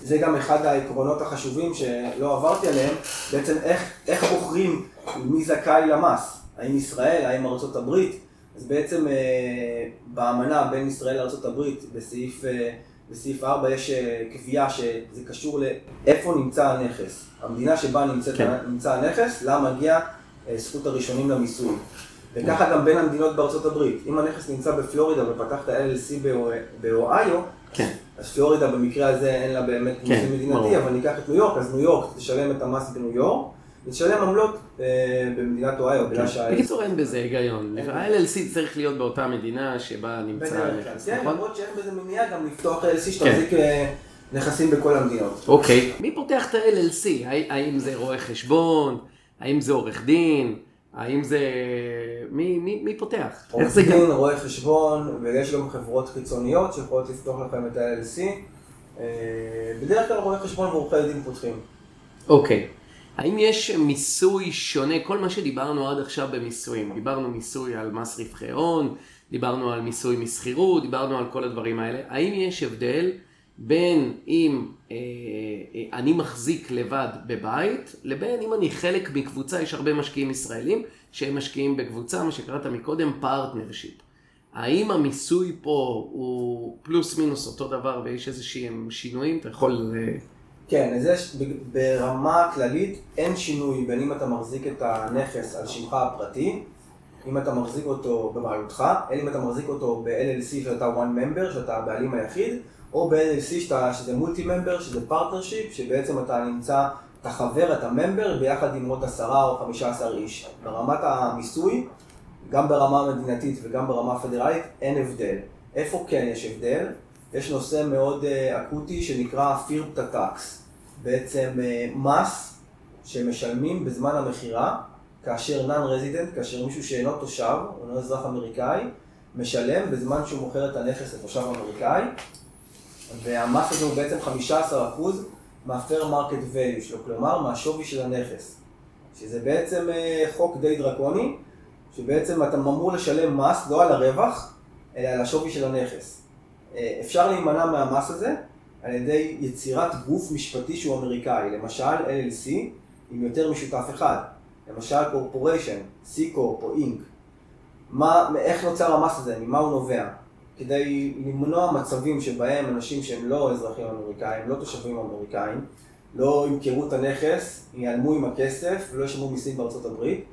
זה גם אחד העקרונות החשובים שלא עברתי עליהם, בעצם איך, איך בוחרים מי זכאי למס, האם ישראל, האם ארצות הברית, אז בעצם אה, באמנה בין ישראל לארצות הברית בסעיף, אה, בסעיף 4 יש אה, קביעה שזה קשור לאיפה נמצא הנכס, המדינה שבה נמצא, כן. נמצא הנכס, לה מגיע אה, זכות הראשונים למיסוי. וככה גם בין המדינות בארצות הברית. אם הנכס נמצא בפלורידה ופתחת LLC באוהיו, כן. אז פלורידה במקרה הזה אין לה באמת כן, מיסוי מדינתי, אבל ניקח את ניו יורק, אז ניו יורק תשלם את המס בניו יורק, ותשלם עמלות אה, במדינת אוהיו, בגלל שה... בקיצור אין בזה היגיון, ה-LLC צריך להיות באותה מדינה שבה נמצא הנכס, כן, נכון? כן, למרות שאין בזה מניעה גם לפתוח LLC שתחזיק אה, נכסים בכל המדינות. אוקיי, מי פותח את ה-LLC? האם זה רואה חשבון? האם זה עורך דין? האם זה... מי, מי, מי פותח? איך זה גם? רואה חשבון, ויש גם חברות חיצוניות שיכולות לפתוח לכם את ה-LLC. אה, בדרך כלל רואי חשבון ועורכי דין פותחים. אוקיי. האם יש מיסוי שונה? כל מה שדיברנו עד עכשיו במיסויים, דיברנו מיסוי על מס רווחי הון, דיברנו על מיסוי משכירות, דיברנו על כל הדברים האלה. האם יש הבדל בין אם אה, אה, אני מחזיק לבד בבית, לבין אם אני חלק מקבוצה, יש הרבה משקיעים ישראלים שהם משקיעים בקבוצה, מה שקראת מקודם, partnership. האם המיסוי פה הוא פלוס מינוס אותו דבר ויש איזה שהם שינויים? אתה יכול... כן, אז יש, ברמה כללית אין שינוי בין אם אתה מחזיק את הנכס על שמך הפרטי, אם אתה מחזיק אותו בבעלותך, אלא אם אתה מחזיק אותו ב-LLC שאתה one member, שאתה הבעלים היחיד, או ב-LLC שזה multi member, שזה partnership, שבעצם אתה נמצא, אתה חבר, אתה member, ביחד עם עוד עשרה או חמישה עשר איש. ברמת המיסוי, גם ברמה המדינתית וגם ברמה הפדרלית, אין הבדל. איפה כן יש הבדל? יש נושא מאוד אה, אקוטי שנקרא FIRPTA tax. בעצם אה, מס שמשלמים בזמן המכירה, כאשר non resident, כאשר מישהו שאינו תושב, או אינו אזרח אמריקאי, משלם בזמן שהוא מוכר את הנכס לתושב אמריקאי, והמס הזה הוא בעצם 15% מה-fair market value שלו, כלומר מהשווי של הנכס. שזה בעצם אה, חוק די דרקוני, שבעצם אתה אמור לשלם מס לא על הרווח, אלא על השווי של הנכס. אה, אפשר להימנע מהמס הזה על ידי יצירת גוף משפטי שהוא אמריקאי, למשל LLC עם יותר משותף אחד, למשל corporation, C-Corp או Inc. מה, איך נוצר המס הזה, ממה הוא נובע? כדי למנוע מצבים שבהם אנשים שהם לא אזרחים אמריקאים, לא תושבים אמריקאים, לא ימכרו את הנכס, ייעלמו עם הכסף ולא ישלמו מיסים בארצות הברית.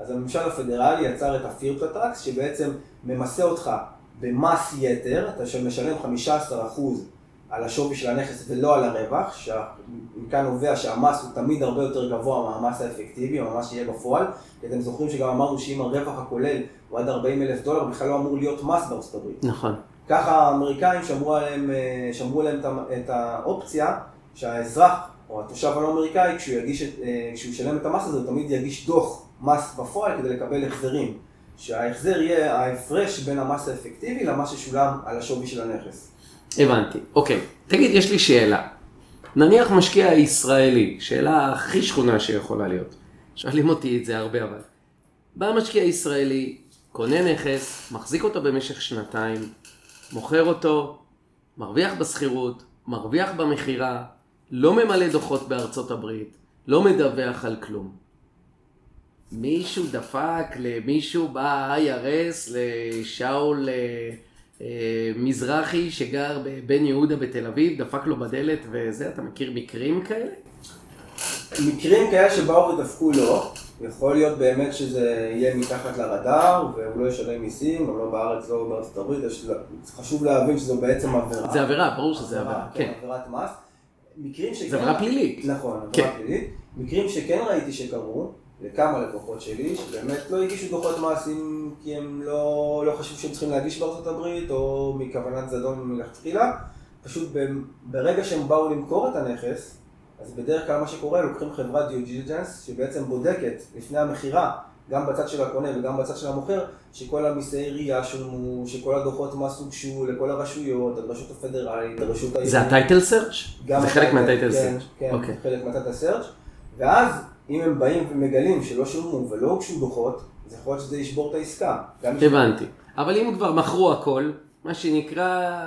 אז הממשל הפדרלי יצר את הפירטה טקס, שבעצם ממסה אותך במס יתר, אתה משלם 15% על השווי של הנכס ולא על הרווח, שמכאן נובע שהמס הוא תמיד הרבה יותר גבוה מהמס האפקטיבי, או מהמס שיהיה בפועל, כי אתם זוכרים שגם אמרנו שאם הרווח הכולל הוא עד 40 אלף דולר, בכלל לא אמור להיות מס בארצות הברית. נכון. ככה האמריקאים שמרו עליהם, אה, שמרו עליהם את האופציה שהאזרח או התושב הלא אמריקאי, כשהוא, יגיש, אה, כשהוא ישלם את המס הזה, הוא תמיד יגיש דוח מס בפועל כדי לקבל החזרים. שההחזר יהיה ההפרש בין המס האפקטיבי למס ששולם על השווי של הנכס. הבנתי. אוקיי, תגיד, יש לי שאלה. נניח משקיע ישראלי, שאלה הכי שכונה שיכולה להיות. שואלים אותי את זה הרבה אבל. בא משקיע ישראלי, קונה נכס, מחזיק אותו במשך שנתיים, מוכר אותו, מרוויח בשכירות, מרוויח במכירה, לא ממלא דוחות בארצות הברית, לא מדווח על כלום. מישהו דפק למישהו ב-IRS, לשאול אה, אה, מזרחי שגר בבן יהודה בתל אביב, דפק לו בדלת וזה, אתה מכיר מקרים כאלה? מקרים כאלה שבאו ודפקו לו, יכול להיות באמת שזה יהיה מתחת לרדאר, והוא לא ישלם מיסים, גם לא בארץ, לא בארצות הברית, חשוב להבין שזו בעצם עבירה. זה עבירה, ברור שזה עבירה, כן. עבירת מס. מקרים שכן... זה עבירה פלילית. נכון, עבירה כן. פלילית. מקרים שכן ראיתי שקרו, לכמה לקוחות שלי, שבאמת לא הגישו דוחות מס אם- כי הם לא, לא חשבו שהם צריכים להגיש בארצות הברית, או מכוונת זדון מלכתחילה. פשוט ב- ברגע שהם באו למכור את הנכס, אז בדרך כלל מה שקורה, לוקחים חברת due diligence, שבעצם בודקת לפני המכירה, גם בצד של הקונה וגם בצד של המוכר, שכל המיסי עירייה שולמו, שכל הדוחות מס הוגשו לכל הרשויות, לרשות הפדרלית, לרשות העירית. זה ה title search? זה חלק ה title, מה title כן, סרצ'. כן, אוקיי. חלק מה title search. ואז, אם הם באים ומגלים שלא שולמו ולא הוגשו דוחות, אז יכול להיות שזה ישבור את העסקה. הבנתי. אבל אם כבר מכרו הכל, מה שנקרא,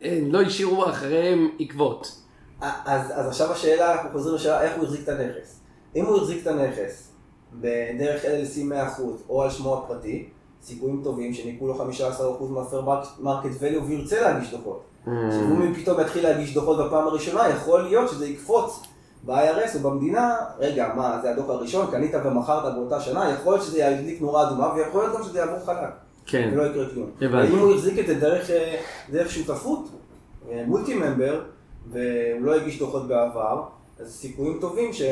אין, לא השאירו אחריהם עקבות. אז, אז עכשיו השאלה, אנחנו חוזרים לשאלה איך הוא החזיק את הנכס. אם הוא החזיק את הנכס בדרך LLC 100% או על שמו הפרטי, סיכויים טובים שניכו לו 15% מה fair market value וירצה להגיש דוחות. אמ. שאם פתאום יתחיל להגיש דוחות בפעם הראשונה, יכול להיות שזה יקפוץ ב-IRS או במדינה, רגע, מה, זה הדוח הראשון, קנית ומכרת באותה שנה, יכול להיות שזה ידליק נורה אדומה, ויכול להיות גם שזה יעבור חלק, כן. ולא יקרה כלום. הבנתי. ואם הוא החזיק את זה דרך, אה, דרך שותפות, מולטי ממבר, והוא לא הגיש דוחות בעבר, אז סיכויים טובים ש...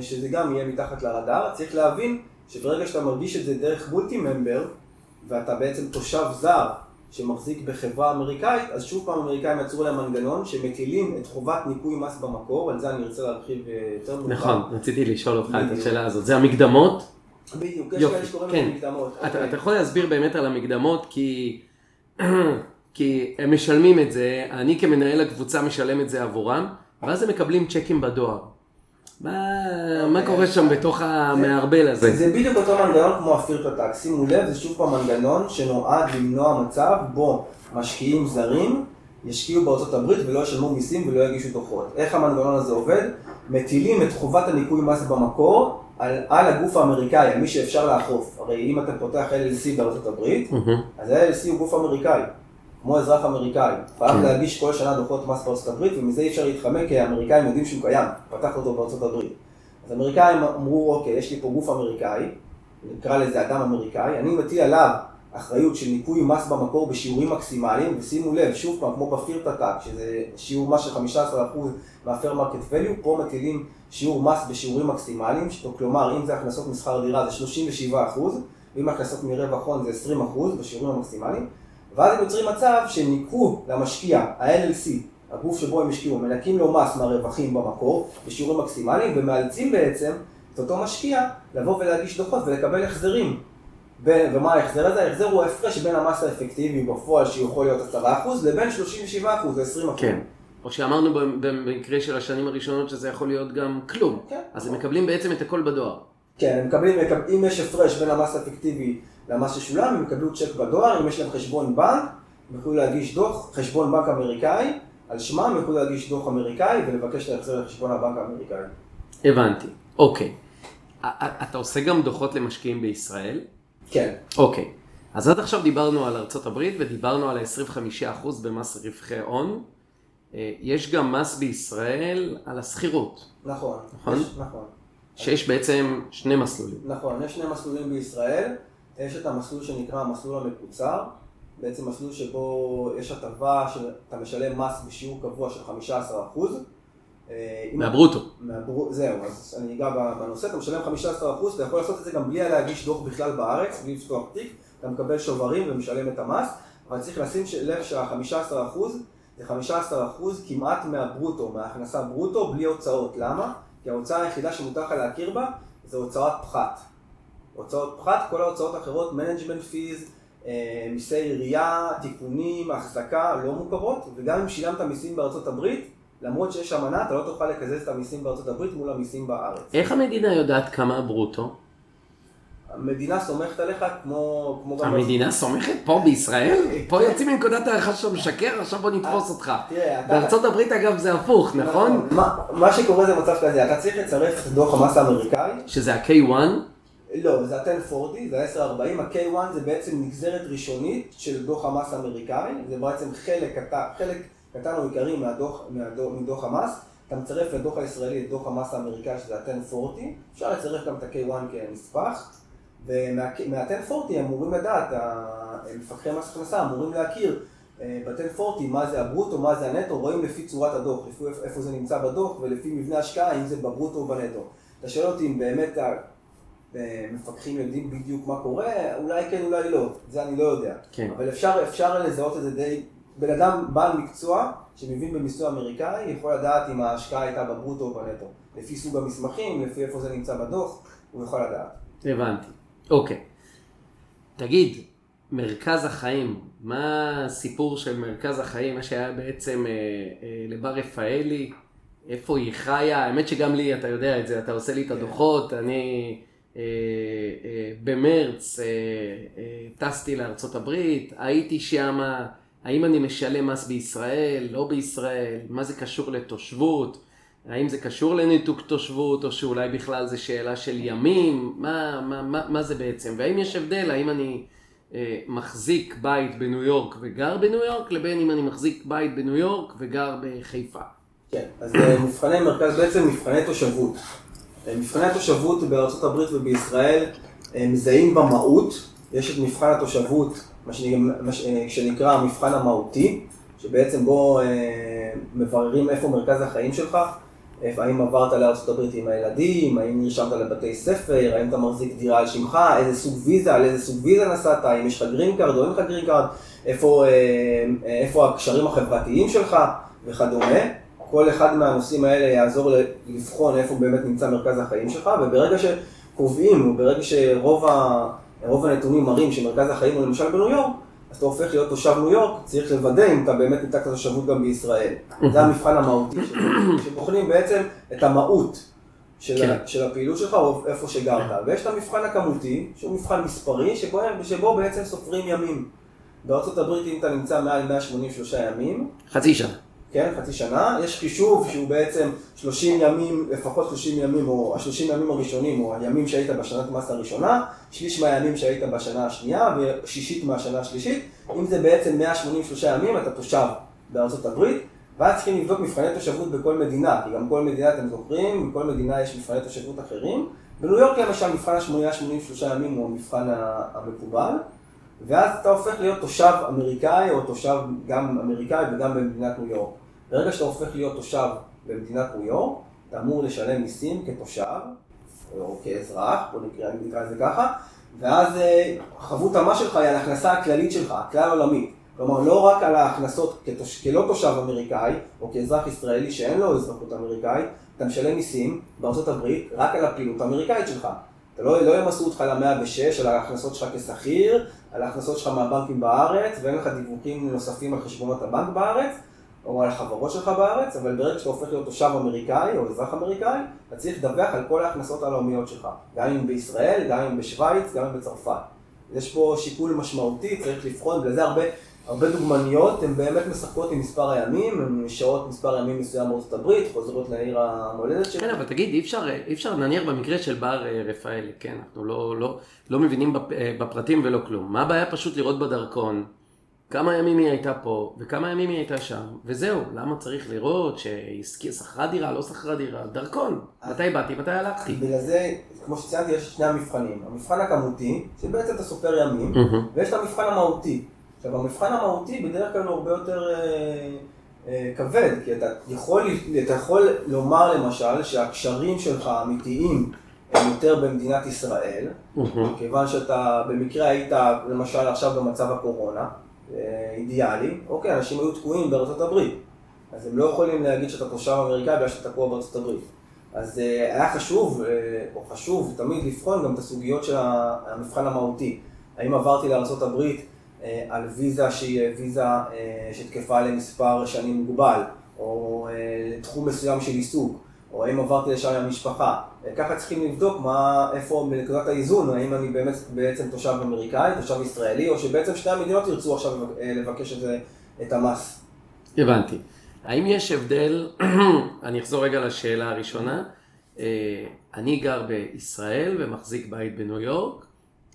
שזה גם יהיה מתחת לרדאר. צריך להבין שברגע שאתה מרגיש את זה דרך מולטי ממבר, ואתה בעצם תושב זר שמחזיק בחברה אמריקאית, אז שוב פעם האמריקאים יצרו להם מנגנון שמטילים את חובת ניכוי מס במקור, על זה אני ארצה להרחיב אה, יותר מאוחר. נכון, רציתי לשאול אותך את. השאלה הזאת. זה המקדמות? בדיוק, יש כאלה שקוראים כן. לזה מקדמות. אתה, אוקיי. אתה יכול להסביר באמת על המקדמות כי, <clears throat> כי הם משלמים את זה, אני כמנהל הקבוצה משלם את זה עבורם, ואז הם מקבלים צ'קים בדואר. מה. קורה שם בתוך המערבל הזה? זה בדיוק אותו מנגנון כמו הפירטו טאקס. שימו לב, זה שוב פעם מנגנון שנועד למנוע מצב בו משקיעים זרים ישקיעו בארצות הברית ולא ישלמו מיסים ולא יגישו דוחות. איך המנגנון הזה עובד? מטילים את חובת הניכוי מס במקור על, על הגוף האמריקאי, על מי שאפשר לאכוף. הרי אם אתה פותח LLC בארצות הברית. אז ה-LLC הוא גוף אמריקאי, כמו אזרח אמריקאי. חייב כן. להגיש כל שנה דוחות מס בארצות הברית, ומזה אי אפשר להתחמק, כי האמריקאים יודעים שהוא קיים, פתח אותו בארצות הברית. אז האמריקאים אמרו, אוקיי, יש לי פה גוף אמריקאי, נקרא לזה אדם אמריקאי, אני מטיל עליו אחריות של ניכוי מס במקור בשיעורים מקסימליים, ושימו לב, שוב פעם, כמו בפירטה טאק, שזה שיעור מס של 15% מה fair market value, פה מטילים שיעור מס בשיעורים מקסימליים, כלומר, אם זה הכנסות משכר דירה זה 37%, ואם הכנסות מרווח הון זה 20% בשיעורים המקסימליים, ואז הם יוצרים מצב שהם ניכו למשקיע, ה-LLC, הגוף שבו הם השקיעו, מנכים לו מס מהרווחים במקור, בשיעורים מקסימליים, ומאלצים בעצם את אותו משקיע לבוא ולהגיש דוחות ולקבל החזרים. בין, ומה ההחזר הזה? ההחזר הוא ההפרש בין המס האפקטיבי בפועל שיכול להיות 10% לבין 37% ו-20%. כן. או שאמרנו במ- במקרה של השנים הראשונות שזה יכול להיות גם כלום. כן. אז הם מקבלים בעצם את הכל בדואר. כן, הם מקבלים, מקב- אם יש הפרש בין המס האפקטיבי למס ששולם, הם יקבלו צ'ק בדואר, אם יש להם חשבון בנק, הם יוכלו להגיש דוח, חשבון בנק אמריקאי, על שמם הם יוכלו להגיש דוח אמריקאי ולבקש את ההחזר לחשבון הבנק האמריקאי. הבנתי. אוקיי. אתה עושה גם דוחות למשקיעים בישראל? כן, אוקיי. אז עד עכשיו דיברנו על ארצות הברית ודיברנו על ה-25% במס רווחי הון. אה, יש גם מס בישראל על השכירות, נכון. נכון? יש, נכון. שיש בעצם שני מסלולים. נכון, יש שני מסלולים בישראל, יש את המסלול שנקרא המסלול המקוצר, בעצם מסלול שבו יש הטבה שאתה משלם מס בשיעור קבוע של 15%. אה, מהברוטו. מהברו... זהו, אז אני אגע בנושא, אתה משלם 15%, אתה יכול לעשות את זה גם בלי להגיש דוח בכלל בארץ, בלי לפתוח תיק, אתה מקבל שוברים ומשלם את המס, אבל צריך לשים לב שה-15% זה 15% כמעט מהברוטו, מההכנסה ברוטו, בלי הוצאות. למה? כי ההוצאה היחידה שמותר לך להכיר בה זה הוצאות פחת. הוצאות פחת, כל ההוצאות האחרות, management fees, אה, מיסי עירייה, תיקונים, החזקה, לא מוכרות, וגם אם שילמת מיסים בארצות הברית, למרות שיש אמנה, אתה לא תוכל לקזז את המיסים בארצות הברית מול המיסים בארץ. איך המדינה יודעת כמה הברוטו? המדינה סומכת עליך כמו... כמו המדינה סומכת פה בישראל? <laughs> פה יוצאים מנקודת ההנחה שאתה משקר, עכשיו בוא נתפוס אותך. תראה, אתה- בארצות הברית אגב זה הפוך, נכון? מה, מה שקורה זה מצב כזה, אתה צריך לצרף דוח המס האמריקאי, שזה ה-K1, לא, זה ה-1040, זה ה-1040, ה-K1 זה בעצם נגזרת ראשונית של דוח המס האמריקאי, זה בעצם חלק, קטן- חלק קטן או עיקרי מהדוח, מהדוח, מדוח המס, אתה מצרף לדוח הישראלי את דוח המס האמריקאי שזה ה-1040, אפשר לצרף גם את ה-K1 כנספח, ומה-1040 אמורים לדעת, מפקחי מס הכנסה אמורים להכיר אה, ב-1040 מה זה הברוטו, מה זה הנטו, רואים לפי צורת הדוח, לפי איפה- זה נמצא בדוח ולפי מבנה השקעה, אם זה בברוטו או בנטו. אתה שואל אותי אם באמת המפקחים יודעים בדיוק מה קורה, אולי כן, אולי לא, זה אני לא יודע. כן. אבל אפשר, אפשר לזהות את זה די, בן אדם בעל מקצוע שמבין במיסוי אמריקאי, יכול לדעת אם ההשקעה הייתה בברוטו או בנטו. לפי סוג המסמכים, לפי איפה זה נמצא בדוח, הוא יכול לדעת. הבנתי. אוקיי. תגיד, מרכז החיים, מה הסיפור של מרכז החיים, מה שהיה בעצם אה, אה, לבר רפאלי, איפה היא חיה? האמת שגם לי, אתה יודע את זה, אתה עושה לי את הדוחות, אני במרץ אה, אה, טסתי לארצות הברית, הייתי שמה, האם אני משלם מס בישראל, לא בישראל, מה זה קשור לתושבות? האם זה קשור לניתוק תושבות, או שאולי בכלל זה שאלה של ימים? מה, מה, מה, מה זה בעצם? והאם יש הבדל, האם אני אה, מחזיק בית בניו יורק וגר בניו יורק, לבין אם אני מחזיק בית בניו יורק וגר בחיפה? כן, אז אה, מבחני מרכז בעצם מבחני תושבות. מבחני התושבות בארצות הברית ובישראל מזהים במהות, יש את מבחן התושבות, מה שנקרא, המבחן המהותי, שבעצם בו אה, מבררים איפה מרכז החיים שלך, האם עברת לארצות הברית עם הילדים, האם נרשמת לבתי ספר, האם אתה מחזיק דירה על שמך, איזה סוג ויזה, על איזה סוג ויזה נסעת, האם יש לך green card או אין לך green card, איפה, אה, איפה הקשרים החברתיים שלך וכדומה. כל אחד מהנושאים האלה יעזור לבחון איפה באמת נמצא מרכז החיים שלך, וברגע שקובעים, או ברגע שרוב ה, רוב הנתונים מראים שמרכז החיים הוא למשל בניו יורק, אז אתה הופך להיות תושב ניו יורק, צריך לוודא אם אתה באמת ניתקת תושבות גם בישראל. זה המבחן המהותי שלו, שבוחנים בעצם את המהות של, כן. של הפעילות שלך או איפה שגרת. ויש את המבחן הכמותי, שהוא מבחן מספרי, שבו, שבו בעצם סופרים ימים. בארצות הברית אם אתה נמצא מעל 183 ימים, חצי שנה. כן, חצי שנה, יש חישוב שהוא בעצם 30 ימים, לפחות 30 ימים, או ה-30 ימים הראשונים, או הימים שהיית בשנת מס הראשונה, שליש מהימים שהיית בשנה השנייה, ושישית מהשנה השלישית, אם זה בעצם 183 ימים, אתה תושב בארצות הברית, ואז צריכים לבדוק מבחני תושבות בכל מדינה, כי גם כל מדינה, אתם זוכרים, בכל מדינה יש מבחני תושבות אחרים. בניו יורק למשל, מבחן ה-183 ימים הוא המבחן המקובל, ואז אתה הופך להיות תושב אמריקאי, או תושב גם אמריקאי וגם במדינת ניו יורק. ברגע שאתה הופך להיות תושב במדינת ניו יורק, אתה אמור לשלם מיסים כתושב, או כאזרח, בוא נקרא, נקרא לזה ככה, ואז אה, חבות המס שלך היא על ההכנסה הכללית שלך, הכלל עולמית. כלומר, לא רק על ההכנסות כתוש, כלא תושב אמריקאי, או כאזרח ישראלי שאין לו אזרחות אמריקאית, אתה משלם מיסים הברית רק על הפעילות האמריקאית שלך. אתה לא, לא ימסו אותך ל-106 על ההכנסות שלך כשכיר, על ההכנסות שלך מהבנקים בארץ, ואין לך דיווחים נוספים על חשבונות הבנק בארץ, או על החברות שלך בארץ, אבל ברגע שאתה הופך להיות תושב אמריקאי או אזרח אמריקאי, אתה צריך לדווח על כל ההכנסות הלאומיות שלך, גם אם בישראל, גם אם בשוויץ, גם אם בצרפת. יש פה שיקול משמעותי, צריך לבחון, בגלל זה הרבה, הרבה דוגמניות, הן באמת משחקות עם מספר הימים, הן נשארות מספר ימים מסוים בארצות הברית, חוזרות לעיר המולדת כן, שלהן. אבל תגיד, אי אפשר, אי אפשר, נניח במקרה של בר אה, רפאלי, כן, אנחנו לא, לא, לא מבינים אה, בפרטים ולא כלום. מה הבעיה פשוט לראות בדרכון כמה ימים היא הייתה פה וכמה ימים היא הייתה שם, וזהו, למה צריך לראות שהיא שכרה דירה, לא שכרה דירה, דרכון, מתי באתי, מתי הלכתי. בגלל זה, כמו שציינתי, יש שני המבחנים. המבחן הכמותי, שבעצם אתה סופר ימים. ויש את המבחן המהותי. עכשיו, המבחן המהותי בדרך כלל הוא הרבה יותר אה, אה, כבד, כי אתה יכול, אתה יכול לומר למשל שהקשרים שלך האמיתיים הם יותר במדינת ישראל. כיוון שאתה במקרה היית למשל עכשיו במצב הקורונה, אידיאלי, אוקיי, אנשים היו תקועים בארצות הברית, אז הם לא יכולים להגיד שאתה תושב אמריקאי בגלל שאתה תקוע בארצות הברית. אז אה, היה חשוב, אה, או חשוב תמיד לבחון גם את הסוגיות של המבחן המהותי. האם עברתי אה, על ויזה שהיא ויזה אה, שתקפה למספר שנים מוגבל, או אה, לתחום מסוים של עיסוק, או האם עברתי לשם עם המשפחה. ככה צריכים לבדוק מה, איפה בנקודת האיזון, האם אני באמת בעצם תושב אמריקאי, תושב ישראלי, או שבעצם שתי המדינות ירצו עכשיו לבקש את, זה, את המס. הבנתי. האם יש הבדל, <clears throat> אני אחזור רגע לשאלה הראשונה, אני גר בישראל ומחזיק בית בניו יורק,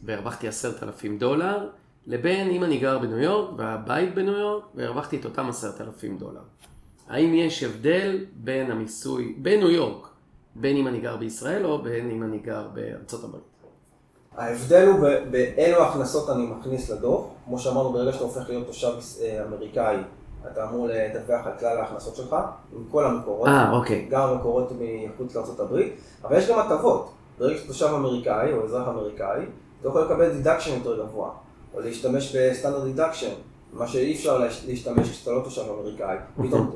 והרווחתי עשרת אלפים דולר, לבין אם אני גר בניו יורק והבית בניו יורק והרווחתי את אותם עשרת אלפים דולר. האם יש הבדל בין המיסוי בניו יורק, בין אם אני גר בישראל או בין אם אני גר בארצות הברית? ההבדל הוא באילו הכנסות אני מכניס לדוח. כמו שאמרנו, ברגע שאתה הופך להיות תושב אה, אמריקאי, אתה אמור לדווח על כלל ההכנסות שלך, עם כל המקורות. אה, אוקיי. גם המקורות מחוץ לארה"ב, אבל יש גם הטבות. ברגע שאתה תושב אמריקאי או אזרח אמריקאי, אתה יכול לקבל deduction יותר גבוה. או להשתמש ב standard deduction, מה שאי אפשר להשתמש כשאתה לא תושב אמריקאי. פתאום,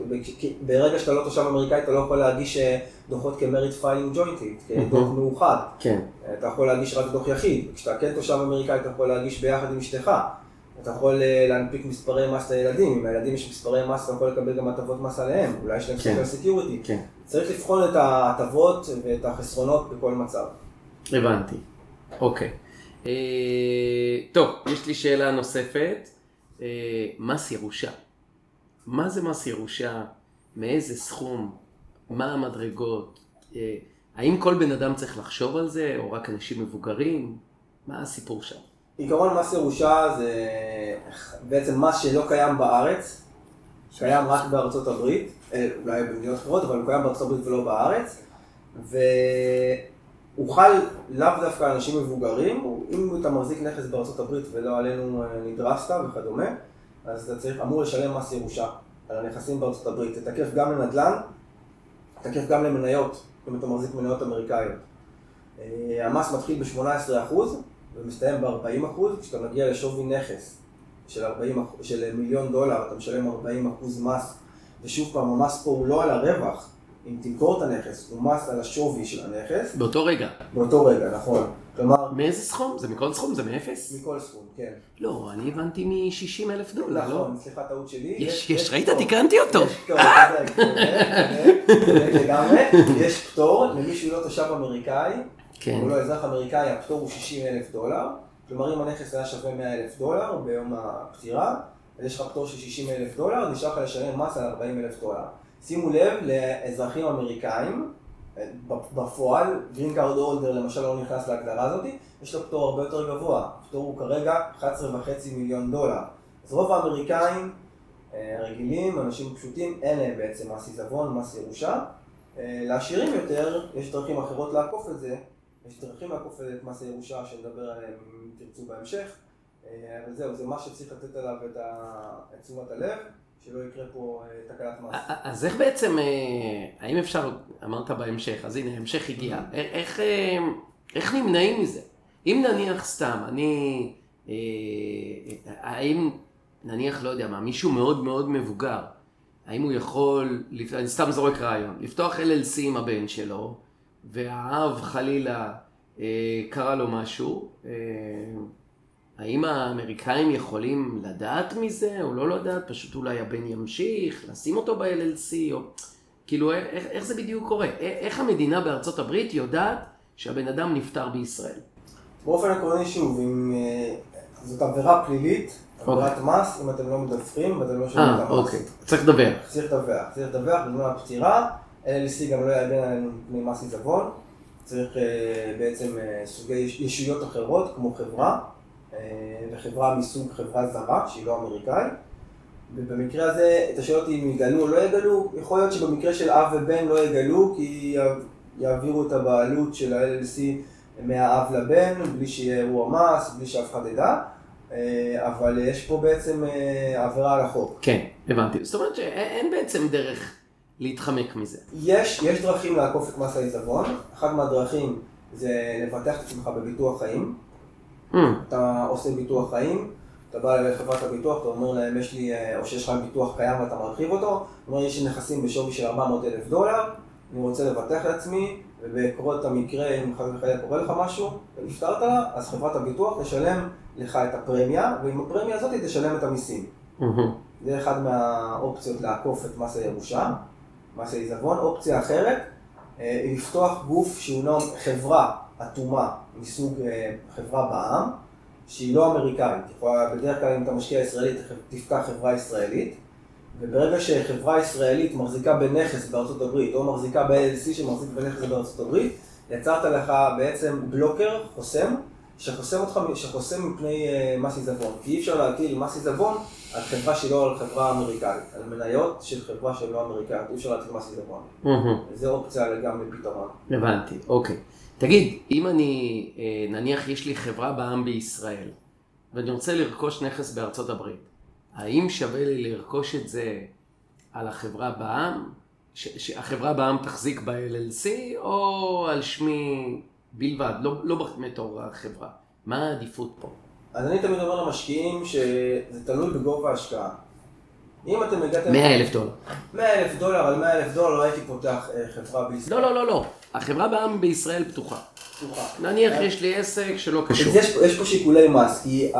ברגע שאתה לא תושב אמריקאי אתה לא יכול להגיש אה, דוחות כ married filing jointly, כדוח מאוחד. כן. אתה יכול להגיש רק דוח יחיד. כשאתה כן תושב אמריקאי אתה יכול להגיש ביחד עם אשתך. אתה יכול אה, להנפיק מספרי מס לילדים, אם לילדים יש מספרי מס אתה יכול לקבל גם הטבות מס עליהם, אולי יש להם social security. כן. צריך לבחון את ההטבות ואת החסרונות בכל מצב. הבנתי, אוקיי. אה, טוב, יש לי שאלה נוספת. אה, מס ירושה. מה זה מס ירושה? מאיזה סכום? מה המדרגות? אה, האם כל בן אדם צריך לחשוב על זה, או רק אנשים מבוגרים? מה הסיפור שם? עיקרון מס ירושה זה בעצם מס שלא קיים בארץ, קיים רק בארצות הברית, אולי במדינות אחרות, אבל הוא קיים בארצות הברית ולא בארץ, הוא חל לאו דווקא אנשים מבוגרים, אם אתה מחזיק נכס הברית ולא עלינו אה, נדרסת וכדומה, אז אתה צריך, אמור לשלם מס ירושה על הנכסים הברית. זה תקף גם לנדל"ן, תקף גם למניות, אם אתה מחזיק מניות אמריקאיות. אה, המס מתחיל ב-18% ומסתיים ב-40%, כשאתה מגיע לשווי נכס של, 40, של מיליון דולר, אתה משלם 40% מס, ושוב פעם, המס פה הוא לא על הרווח, אם תמכור את הנכס, הוא מס על השווי של הנכס. באותו רגע. באותו רגע, נכון. כלומר... מאיזה סכום? זה מכל סכום? זה מאפס? מכל סכום, כן. לא, אני הבנתי מ-60 אלף דולר, לא? נכון, סליחה, טעות שלי. יש, יש, ראית? תיקנתי אותו. יש פטור, לגמרי. יש פטור למי שהוא לא תושב אמריקאי, כן. הוא לא אזרח אמריקאי, הפטור הוא 60 אלף דולר. כלומר, אם הנכס היה שווה 100 אלף דולר ביום הפטירה, אז יש לך פטור של 60 אלף דולר, נשאר לך לשלם מס על 40 אלף דולר. שימו לב לאזרחים אמריקאים, בפועל, green card holder למשל לא נכנס להגדרה הזאת, יש לו פטור הרבה יותר גבוה, הפטור הוא כרגע 11.5 מיליון דולר. אז רוב האמריקאים אה, רגילים, אנשים פשוטים, אין להם בעצם מס עיזבון, מס ירושה. אה, לעשירים יותר, יש דרכים אחרות לעקוף את זה, יש דרכים לעקוף את מס הירושה שנדבר עליהם אם תרצו בהמשך, אה, אבל זהו, זה מה שצריך לתת עליו את תשומת הלב. שלא יקרה פה אה, תקלת מס. אז איך בעצם, אה, האם אפשר, אמרת בהמשך, אז הנה, המשך הגיע, mm-hmm. איך, אה, איך נמנעים מזה? אם נניח סתם, אני, האם, נניח, לא יודע מה, מישהו מאוד מאוד מבוגר, האם הוא יכול, אני סתם זורק רעיון, לפתוח LLC עם הבן שלו, והאב חלילה קרה לו משהו, האם האמריקאים יכולים לדעת מזה או לא לדעת? פשוט אולי הבן ימשיך, לשים אותו ב-LLC או... כאילו, איך, איך זה בדיוק קורה? איך המדינה בארצות הברית יודעת שהבן אדם נפטר בישראל? באופן עקרוני שוב, אם אה, זאת עבירה פלילית, עבירת okay. אוקיי. מס, אם אתם לא מדווחים ואתם לא שומעים את המס. אוקיי, צריך לדווח. צריך לדווח, צריך לדווח בזמן הפטירה, LLC גם לא יגן עלינו מפני מס עיזבון, צריך אה, בעצם אה, סוגי ישויות אחרות, כמו חברה. לחברה אה, מסוג חברה זרה, שהיא לא אמריקאית. ובמקרה הזה, אתה שואל אותי אם יגלו או לא יגלו, יכול להיות שבמקרה של אב ובן לא יגלו, כי יעבירו את הבעלות של ה-LLC מהאב לבן, בלי שיהיה אירוע מס, בלי שאף אחד ידע, אה, אבל יש פה בעצם אה, עבירה על החוק. כן, הבנתי. זאת אומרת שאין בעצם דרך להתחמק מזה. יש, יש דרכים לעקוף את מס העיזבון. אחת מהדרכים זה לבטח את עצמך בביטוח חיים. Mm. אתה עושה ביטוח חיים, אתה בא לחברת הביטוח, אתה אומר להם, יש לי, אה, או שיש לך ביטוח קיים ואתה מרחיב אותו, אומר, יש לי נכסים בשווי של 400 אלף דולר, אני רוצה לבטח לעצמי, ובקרות המקרה, אם חס וחלילה קורה לך משהו, ונפטרת לה, אז חברת הביטוח תשלם לך את הפרמיה, ועם הפרמיה הזאת תשלם את המיסים. זה אחד מהאופציות לעקוף את מס הירושה, מס העיזבון. אופציה אחרת, אה, לפתוח גוף שהוא לא חברה אטומה מסוג אה, חברה בע"מ, שהיא לא אמריקאית. יכולה, בדרך כלל אם אתה משקיע ישראלית, תפתח חברה ישראלית, וברגע שחברה ישראלית מחזיקה בנכס בארצות הברית, או מחזיקה ב-LLC שמחזיק בנכס בארצות הברית, יצרת לך בעצם בלוקר, חוסם, שחוסם אותך, שחוסם מפני uh, מס עיזבון. כי אי אפשר להטיל מס עיזבון על חברה שהיא לא על חברה אמריקאית, על מניות של חברה שהיא לא אמריקאית, אי אפשר להטיל מס עיזבון. זו אופציה לגמרי פתרון. הבנתי, אוקיי. תגיד, אם אני, אה, נניח יש לי חברה בעם בישראל, ואני רוצה לרכוש נכס בארצות הברית, האם שווה לי לרכוש את זה על החברה בעם, שהחברה בעם תחזיק ב-LLC, או על שמי בלבד, לא, לא בתור החברה? מה העדיפות פה? אז אני תמיד אומר למשקיעים שזה תלוי בגובה ההשקעה. אם אתם הגעתם... 100 אלף דולר. 100 אלף דולר, על 100 אלף דולר לא הייתי פותח אה, חברה בישראל. לא, לא, לא, לא. החברה בעם בישראל פתוחה. פתוחה. נניח יש לי עסק שלא קשור. יש, יש פה שיקולי מס, כי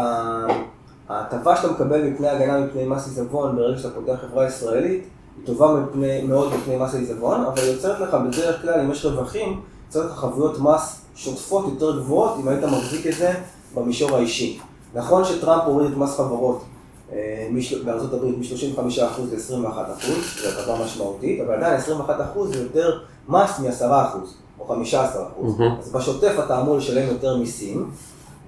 ההטבה שאתה מקבל מפני הגנה מפני מס עיזבון ברגע שאתה פותח חברה ישראלית, היא טובה מפני, מאוד מפני מס העיזבון, אבל היא יוצרת לך בדרך כלל, אם יש רווחים, יוצרת לך חבויות מס שוטפות יותר גבוהות אם היית מחזיק את זה במישור האישי. נכון שטראמפ הוריד את מס חברות אה, בארצות הברית מ-35% ל-21%, זו הטבה משמעותית, אבל עדיין 21% זה יותר מס מ-10% או 15%. אז בשוטף אתה אמור לשלם יותר מיסים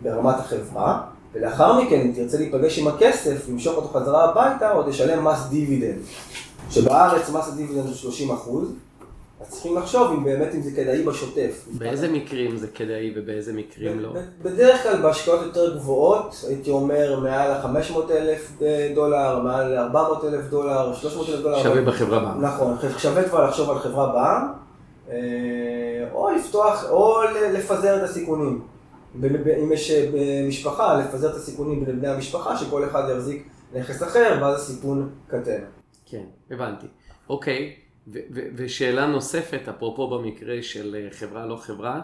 ברמת החברה, ולאחר מכן, אם תרצה להיפגש עם הכסף, למשוך אותו חזרה הביתה, או תשלם מס דיבידנד. שבארץ מס הדיבידנד הוא 30 אחוז, אז צריכים לחשוב אם באמת אם זה כדאי בשוטף. באיזה מקרים זה כדאי ובאיזה מקרים לא? בדרך כלל בהשקעות יותר גבוהות, הייתי אומר מעל ה-500 אלף דולר, מעל ל-400 אלף דולר, 300 אלף דולר. שווה בחברה בעם. נכון, שווה כבר לחשוב על חברה בעם, אה, או לפתוח, או לפזר את הסיכונים. אם יש אה, משפחה, לפזר את הסיכונים בין בני המשפחה, שכל אחד יחזיק נכס אחר, ואז הסיכון קטן. כן, הבנתי. אוקיי, ושאלה נוספת, אפרופו במקרה של אה, חברה לא חברה,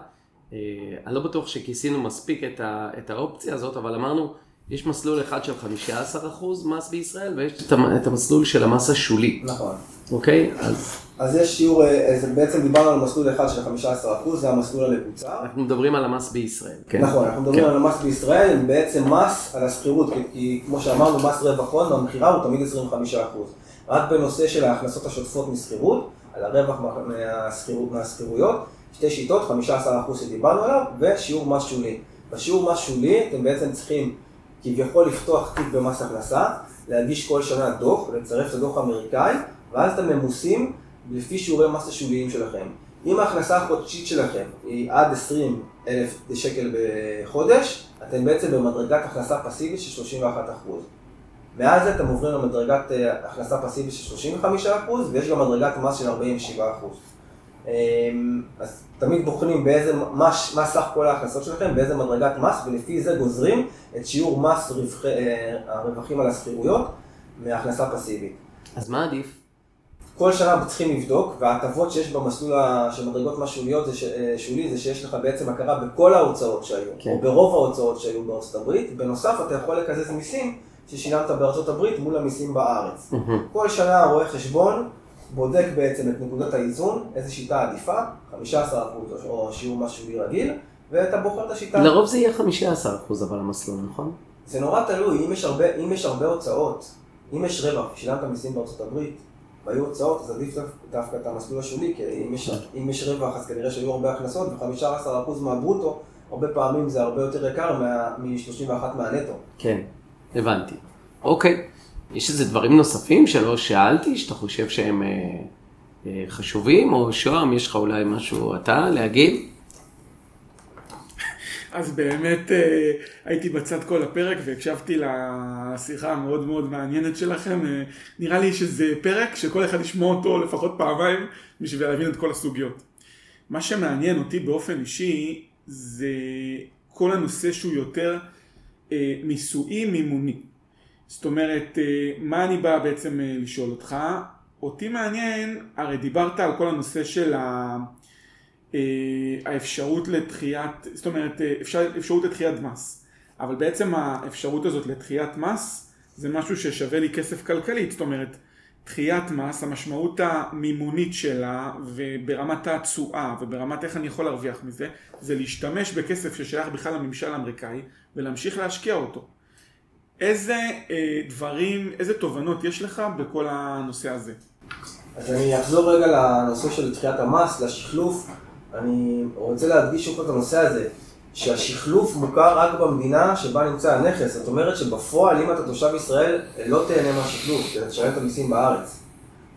אה, אני לא בטוח שכיסינו מספיק את, ה, את האופציה הזאת, אבל אמרנו, יש מסלול אחד של 15% מס בישראל, ויש את המסלול של המס השולי. נכון. אוקיי? אז... אז יש שיעור, אה, בעצם דיברנו על מסלול אחד של 15%, זה המסלול המקוצר. אנחנו מדברים על המס בישראל. כן. נכון, אנחנו מדברים כן. על המס בישראל, בעצם מס על השכירות, כי, כי כמו שאמרנו, מס רווח הון במכירה הוא תמיד 25%. רק בנושא של ההכנסות השוטפות משכירות, על הרווח מהשכירויות, שתי שיטות, 15% שדיברנו עליו, ושיעור מס שולי. בשיעור מס שולי אתם בעצם צריכים כביכול לפתוח תיק במס הכנסה, להגיש כל שנה דוח, לצרף את הדוח האמריקאי, ואז אתם ממוסים לפי שיעורי מס השוליים שלכם. אם ההכנסה החודשית שלכם היא עד 20 אלף שקל בחודש, אתם בעצם במדרגת הכנסה פסיבית של 31 אחוז. זה אתם עוברים למדרגת אה, הכנסה פסיבית של 35 אחוז, ויש גם מדרגת מס של 47 אחוז. אמ, אז תמיד בוחנים באיזה, מה, מה סך כל ההכנסות שלכם, באיזה מדרגת מס, ולפי זה גוזרים את שיעור מס רווחי, אה, הרווחים על השכירויות מהכנסה פסיבית. אז מה עדיף? כל שנה צריכים לבדוק, וההטבות שיש במסלול של מדרגות מס שוליות, זה ש, אה, שולי, זה שיש לך בעצם הכרה בכל ההוצאות שהיו, כן. או ברוב ההוצאות שהיו בארצות הברית, בנוסף אתה יכול לקזז מיסים ששילמת בארצות הברית מול המיסים בארץ. כל שנה רואה חשבון בודק בעצם את נקודות האיזון, איזה שיטה עדיפה, 15% או שיעור שולי רגיל, ואתה בוחר את השיטה. לרוב זה יהיה 15% אבל המסלול, נכון? זה נורא תלוי, אם יש הרבה, אם יש הרבה הוצאות, אם יש רווח, שילמת מיסים בארצות הברית, והיו הוצאות, אז עדיף דווקא את המסלול השולי, כי אם יש, אם יש רווח אז כנראה שהיו הרבה הכנסות, ו-15% מהברוטו, הרבה פעמים זה הרבה יותר יקר מ-31 מהנטו. כן, הבנתי. אוקיי. יש איזה דברים נוספים שלא שאלתי, שאתה חושב שהם אה, אה, חשובים, או שוהם, יש לך אולי משהו אתה להגיד? אז באמת אה, הייתי בצד כל הפרק והקשבתי לשיחה המאוד מאוד מעניינת שלכם. אה, נראה לי שזה פרק שכל אחד ישמע אותו לפחות פעמיים בשביל להבין את כל הסוגיות. מה שמעניין אותי באופן אישי זה כל הנושא שהוא יותר אה, מיסוי מימוני. זאת אומרת, אה, מה אני בא בעצם אה, לשאול אותך? אותי מעניין, הרי דיברת על כל הנושא של ה... אה, האפשרות לדחיית, זאת אומרת, אה, אפשר, אפשרות לדחיית מס. אבל בעצם האפשרות הזאת לדחיית מס זה משהו ששווה לי כסף כלכלית, זאת אומרת, דחיית מס, המשמעות המימונית שלה וברמת התשואה וברמת איך אני יכול להרוויח מזה, זה להשתמש בכסף ששייך בכלל לממשל האמריקאי ולהמשיך להשקיע אותו. איזה אה, דברים, איזה תובנות יש לך בכל הנושא הזה? אז אני אחזור רגע לנושא של דחיית המס, לשחלוף. אני רוצה להדגיש שוב את הנושא הזה, שהשחלוף מוכר רק במדינה שבה נמצא הנכס. זאת אומרת שבפועל, אם אתה תושב ישראל, לא תהנה מהשחלוף, כי אתה תשלם את המיסים בארץ.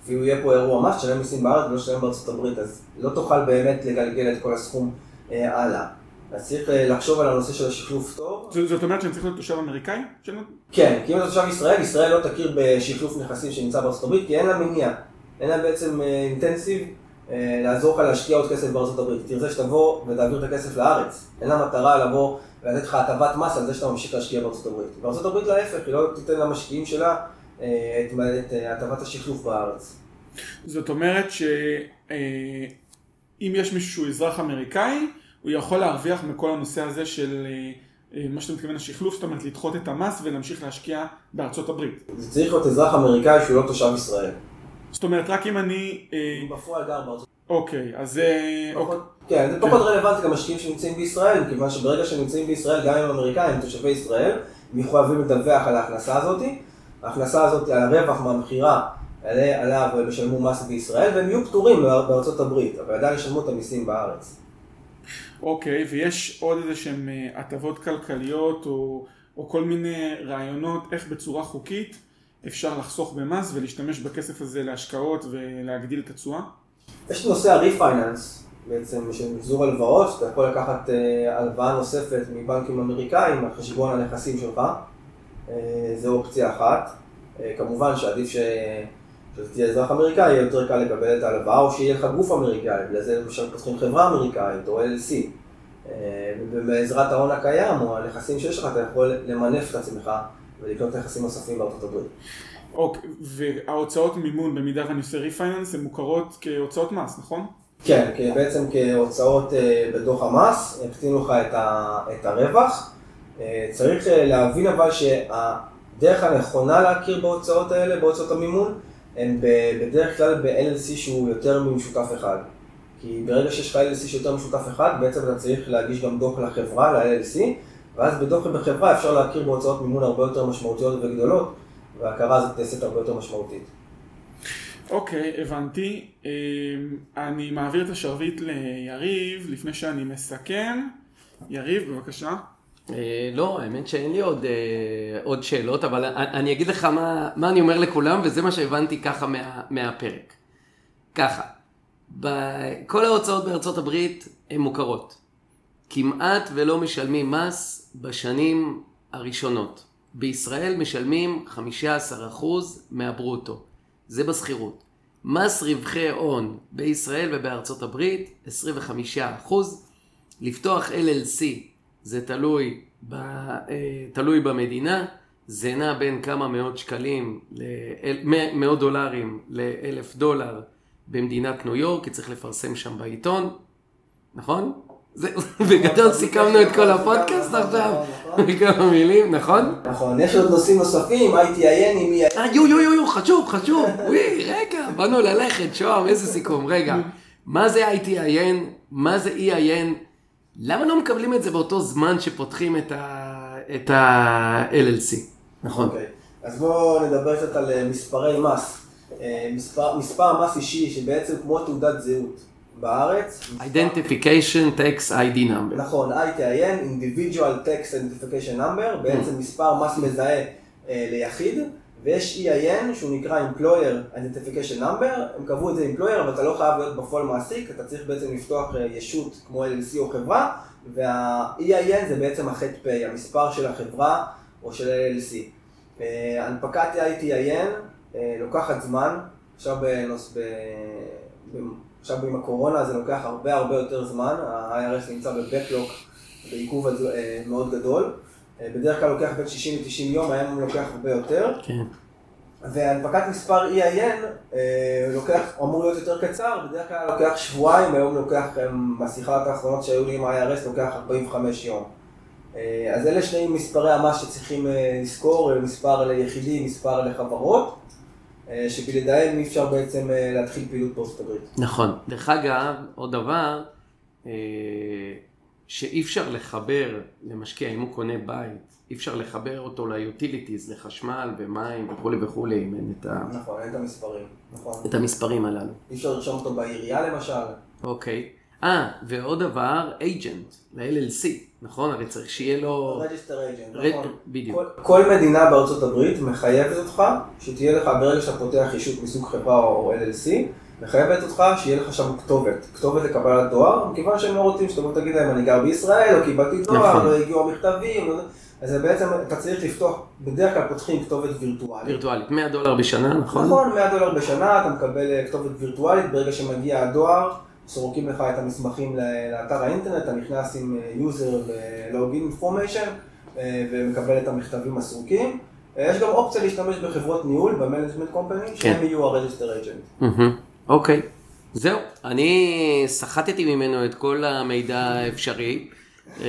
אפילו יהיה פה אירוע מס, תשלם מיסים בארץ ולא תשלם בארצות הברית, אז לא תוכל באמת לגלגל את כל הסכום אה, הלאה. אז צריך אה, לחשוב על הנושא של השחלוף טוב. זאת אומרת שאני צריך להיות תושב אמריקאי? כן, כי אם אתה תושב ישראל, ישראל לא תכיר בשחלוף נכסים שנמצא בארצות הברית, כי אין לה מניע. אין לה בעצם אה, אינטנסיב אה, לעזור לך להשקיע עוד כסף בארצות הברית. תרצה שתבוא ותעביר את הכסף לארץ. אין לה מטרה לבוא ולתת לך הטבת מס על זה שאתה ממשיך להשקיע בארצות הברית. בארצות הברית להפך, היא לא תיתן למשקיעים שלה את הטבת השחלוף בארץ. זאת אומרת שאם יש מישהו שהוא אזרח אמריקאי, הוא יכול להרוויח מכל הנושא הזה של אה, אה, מה שאתה מתכוון השחלוף, זאת אומרת לדחות את המס ולהמשיך להשקיע בארצות הברית. זה צריך להיות אזרח אמריקאי שהוא לא תושב ישראל. זאת אומרת רק אם אני... אה, הוא בפועל גר בארצות אוקיי, אז זה... אוקיי. כן, זה פחות רלוונטי למשקיעים שנמצאים בישראל, מכיוון שברגע שהם נמצאים בישראל, גם אם הם אמריקאים, תושבי ישראל, הם מחויבים לדווח על ההכנסה הזאת. ההכנסה הזאת, על הרווח מהמכירה, עליו הם ישלמו מס בישראל, והם יהיו פטורים בארצות הברית, אבל עדיין ישלמו את המיסים בארץ. אוקיי, ויש עוד איזה שהן אה, הטבות כלכליות או, או כל מיני רעיונות איך בצורה חוקית אפשר לחסוך במס ולהשתמש בכסף הזה להשקעות ולהגדיל את התשואה? יש את נושא הריפייננס, בעצם של מחזור הלוואות, שאתה יכול לקחת אה, הלוואה נוספת מבנקים אמריקאים על חשבון הנכסים שלך. אה, זו אופציה אחת. כמובן שעדיף ש... שאתה תהיה אזרח אמריקאי, יהיה יותר קל לקבל את ההלוואה, או שיהיה לך גוף אמריקאי, בגלל זה למשל פותחים חברה אמריקאית, או LLC. אה, ובעזרת ההון הקיים, או הנכסים שיש לך, אתה יכול למנף את עצמך ולקנות נכסים נוספים בארצות הברית. אוקיי, וההוצאות מימון במידה ואני עושה refinance הן מוכרות כהוצאות מס, נכון? כן, בעצם כהוצאות אה, בדוח המס, יקטינו לך את, הרווח. אה, צריך להבין אבל שהדרך הנכונה להכיר בהוצאות האלה, בהוצאות המימון, ב- בדרך כלל ב-LLC שהוא יותר ממשותף אחד. כי ברגע שיש לך LLC שיותר משותף אחד, בעצם אתה צריך להגיש גם דוח לחברה, ל-LLC, ואז בדוח בחברה אפשר להכיר בהוצאות מימון הרבה יותר משמעותיות וגדולות, וההכרה הזאת נעשית הרבה יותר משמעותית. אוקיי, הבנתי. אה, אני מעביר את השרביט ליריב לפני שאני מסכם. יריב, בבקשה. אה, לא, האמת שאין לי עוד, אה, עוד שאלות, אבל אני, אגיד לך מה, מה אני אומר לכולם, וזה מה שהבנתי ככה מה, מהפרק. ככה, ב- כל ההוצאות בארצות הברית הן מוכרות. כמעט ולא משלמים מס בשנים הראשונות. בישראל משלמים 15% מהברוטו. זה בשכירות. מס רווחי הון בישראל ובארצות הברית, 25%. לפתוח LLC זה תלוי, ב, אה, תלוי במדינה, זה נע בין כמה מאות שקלים, מאות דולרים לאלף דולר במדינת ניו יורק, כי צריך לפרסם שם בעיתון, נכון? <laughs> בגדול <laughs> סיכמנו את כל הפודקאסט עכשיו, בכמה מילים, נכון? נכון, יש עוד נושאים נוספים, ITIN, עם EIN. אה, יו, יו, יו, יו, חשוב, חשוב. וואי, רגע, באנו ללכת, שוהם, איזה סיכום. רגע, מה זה ITIN? מה זה EIN? למה לא מקבלים את זה באותו זמן שפותחים את ה-LLC? נכון. אוקיי, אז בואו נדבר קצת על אה, מספרי מס. אה, מספר, מספר מס אישי שבעצם כמו תעודת זהות בארץ. Identification Tax ID Number. נכון, ITIN, Individual Tax Identification Number, בעצם מספר מס מזהה אה, ליחיד, ויש EIN שהוא נקרא Employer Identification Number, הם קבעו את זה Employer, אבל אתה לא חייב להיות בפועל מעסיק, אתה צריך בעצם לפתוח אה, ישות כמו LLC או חברה, וה-EIN זה בעצם ה-HPA, המספר של החברה או של ה-LLC. אה, הנפקת ITIN אה, לוקחת זמן, עכשיו בנוס... ב... ב... עכשיו עם הקורונה זה לוקח הרבה הרבה יותר זמן, ה-IRS נמצא בבקלוק, בעיכוב מאוד גדול. אה, בדרך כלל לוקח בין 60 ל-90 יום, היום הוא לוקח הרבה יותר. כן. והנפקת מספר EIN אה, לוקח, אמור להיות יותר קצר, בדרך כלל לוקח שבועיים, היום לוקח, אה, בשיחות האחרונות שהיו לי עם ה-IRS, לוקח 45 יום. אה, אז אלה שני מספרי המס שצריכים אה, לזכור, אה, מספר ליחידים, מספר לחברות, אה, שבלעדיהם אי אפשר בעצם אה, להתחיל פעילות בארצות הברית. נכון. דרך אגב, עוד דבר, אה, שאי אפשר לחבר למשקיע, אם הוא קונה בית, אי אפשר לחבר אותו ליוטיליטיז, לחשמל ומים וכולי וכולי, אם אין את, ה, נכון, אין את המספרים, נכון. את המספרים הללו. אי אפשר לרשום אותו בעירייה למשל. אוקיי. אה, ועוד דבר, agent, ל-LLC, נכון? הרי צריך שיהיה לו... register agent, ר- נכון. בדיוק. כל, כל מדינה בארצות הברית מחייבת אותך שתהיה לך, ברגע שאתה פותח ישות מסוג חברה או LLC, מחייבת אותך שיהיה לך שם כתובת, כתובת לקבלת דואר, מכיוון שהם לא רוצים שתבוא תגיד להם אני גר בישראל, או קיבלתי דואר, נכון. לא הגיעו המכתבים, לא- אז זה בעצם, אתה צריך לפתוח, בדרך כלל פותחים כתובת וירטואלית. וירטואלית, 100 דולר בשנה, נכון? נכון, 100 דולר בשנה, אתה מקבל אה, כתובת וירטואלית, ברגע שמגיע הדואר, סורקים לך את המסמכים לאתר האינטרנט, אתה נכנס עם ו-login information אה, ומקבל את המכתבים הסרוקים. אה, יש גם אופציה להשתמש בחברות ניהול, ב management company, שהם יהיו ה-register agent. אוקיי. זהו, אני סחטתי ממנו את כל המידע האפשרי. אה,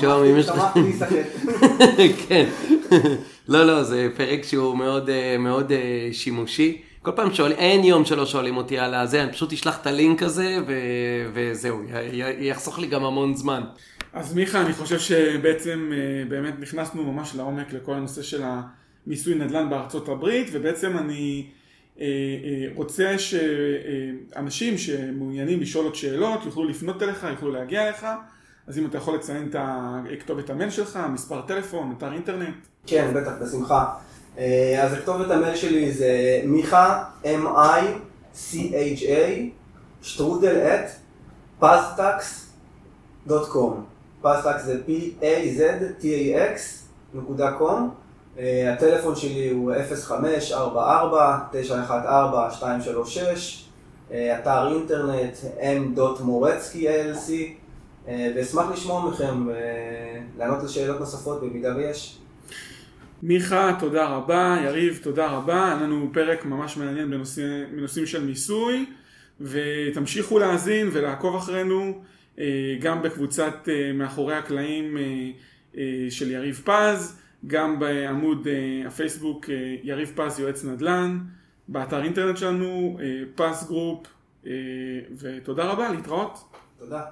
שוהם, אם יש לך... שמחתי <laughs> להיסחט. כן. לא, לא, זה פרק שהוא מאוד, אה, מאוד אה, שימושי. כל פעם שואלים, אין יום שלא שואלים אותי על הזה, אני פשוט אשלח את הלינק הזה, ו- וזהו, י- יחסוך לי גם המון זמן. אז מיכה, אני חושב שבעצם באמת נכנסנו ממש לעומק לכל הנושא של המיסוי נדל"ן בארצות הברית, ובעצם אני רוצה שאנשים שמעוניינים לשאול עוד שאלות יוכלו לפנות אליך, יוכלו להגיע אליך, אז אם אתה יכול לציין את הכתובת המייל שלך, מספר טלפון, אתר אינטרנט. כן, בטח, בשמחה. אה, אז הכתובת המייל שלי זה מיכה, M-I-C-H-A, שטרודל את פזטקס.com. פזטקס זה P-A-Z-T-A-X נקודה קום. אה, הטלפון שלי הוא 0544-914-236, אה, אתר אינטרנט m.moretsky LLC, אה, ואשמח לשמוע מכם, אה, לענות לשאלות נוספות במידה ויש. מיכה, תודה רבה, יריב, תודה רבה, היה לנו פרק ממש מעניין בנושא, בנושאים של מיסוי, ותמשיכו להאזין ולעקוב אחרינו, גם בקבוצת מאחורי הקלעים של יריב פז, גם בעמוד אה, הפייסבוק אה, יריב פז יועץ נדל"ן, באתר אינטרנט שלנו, אה, פז גרופ, ותודה רבה, להתראות. תודה.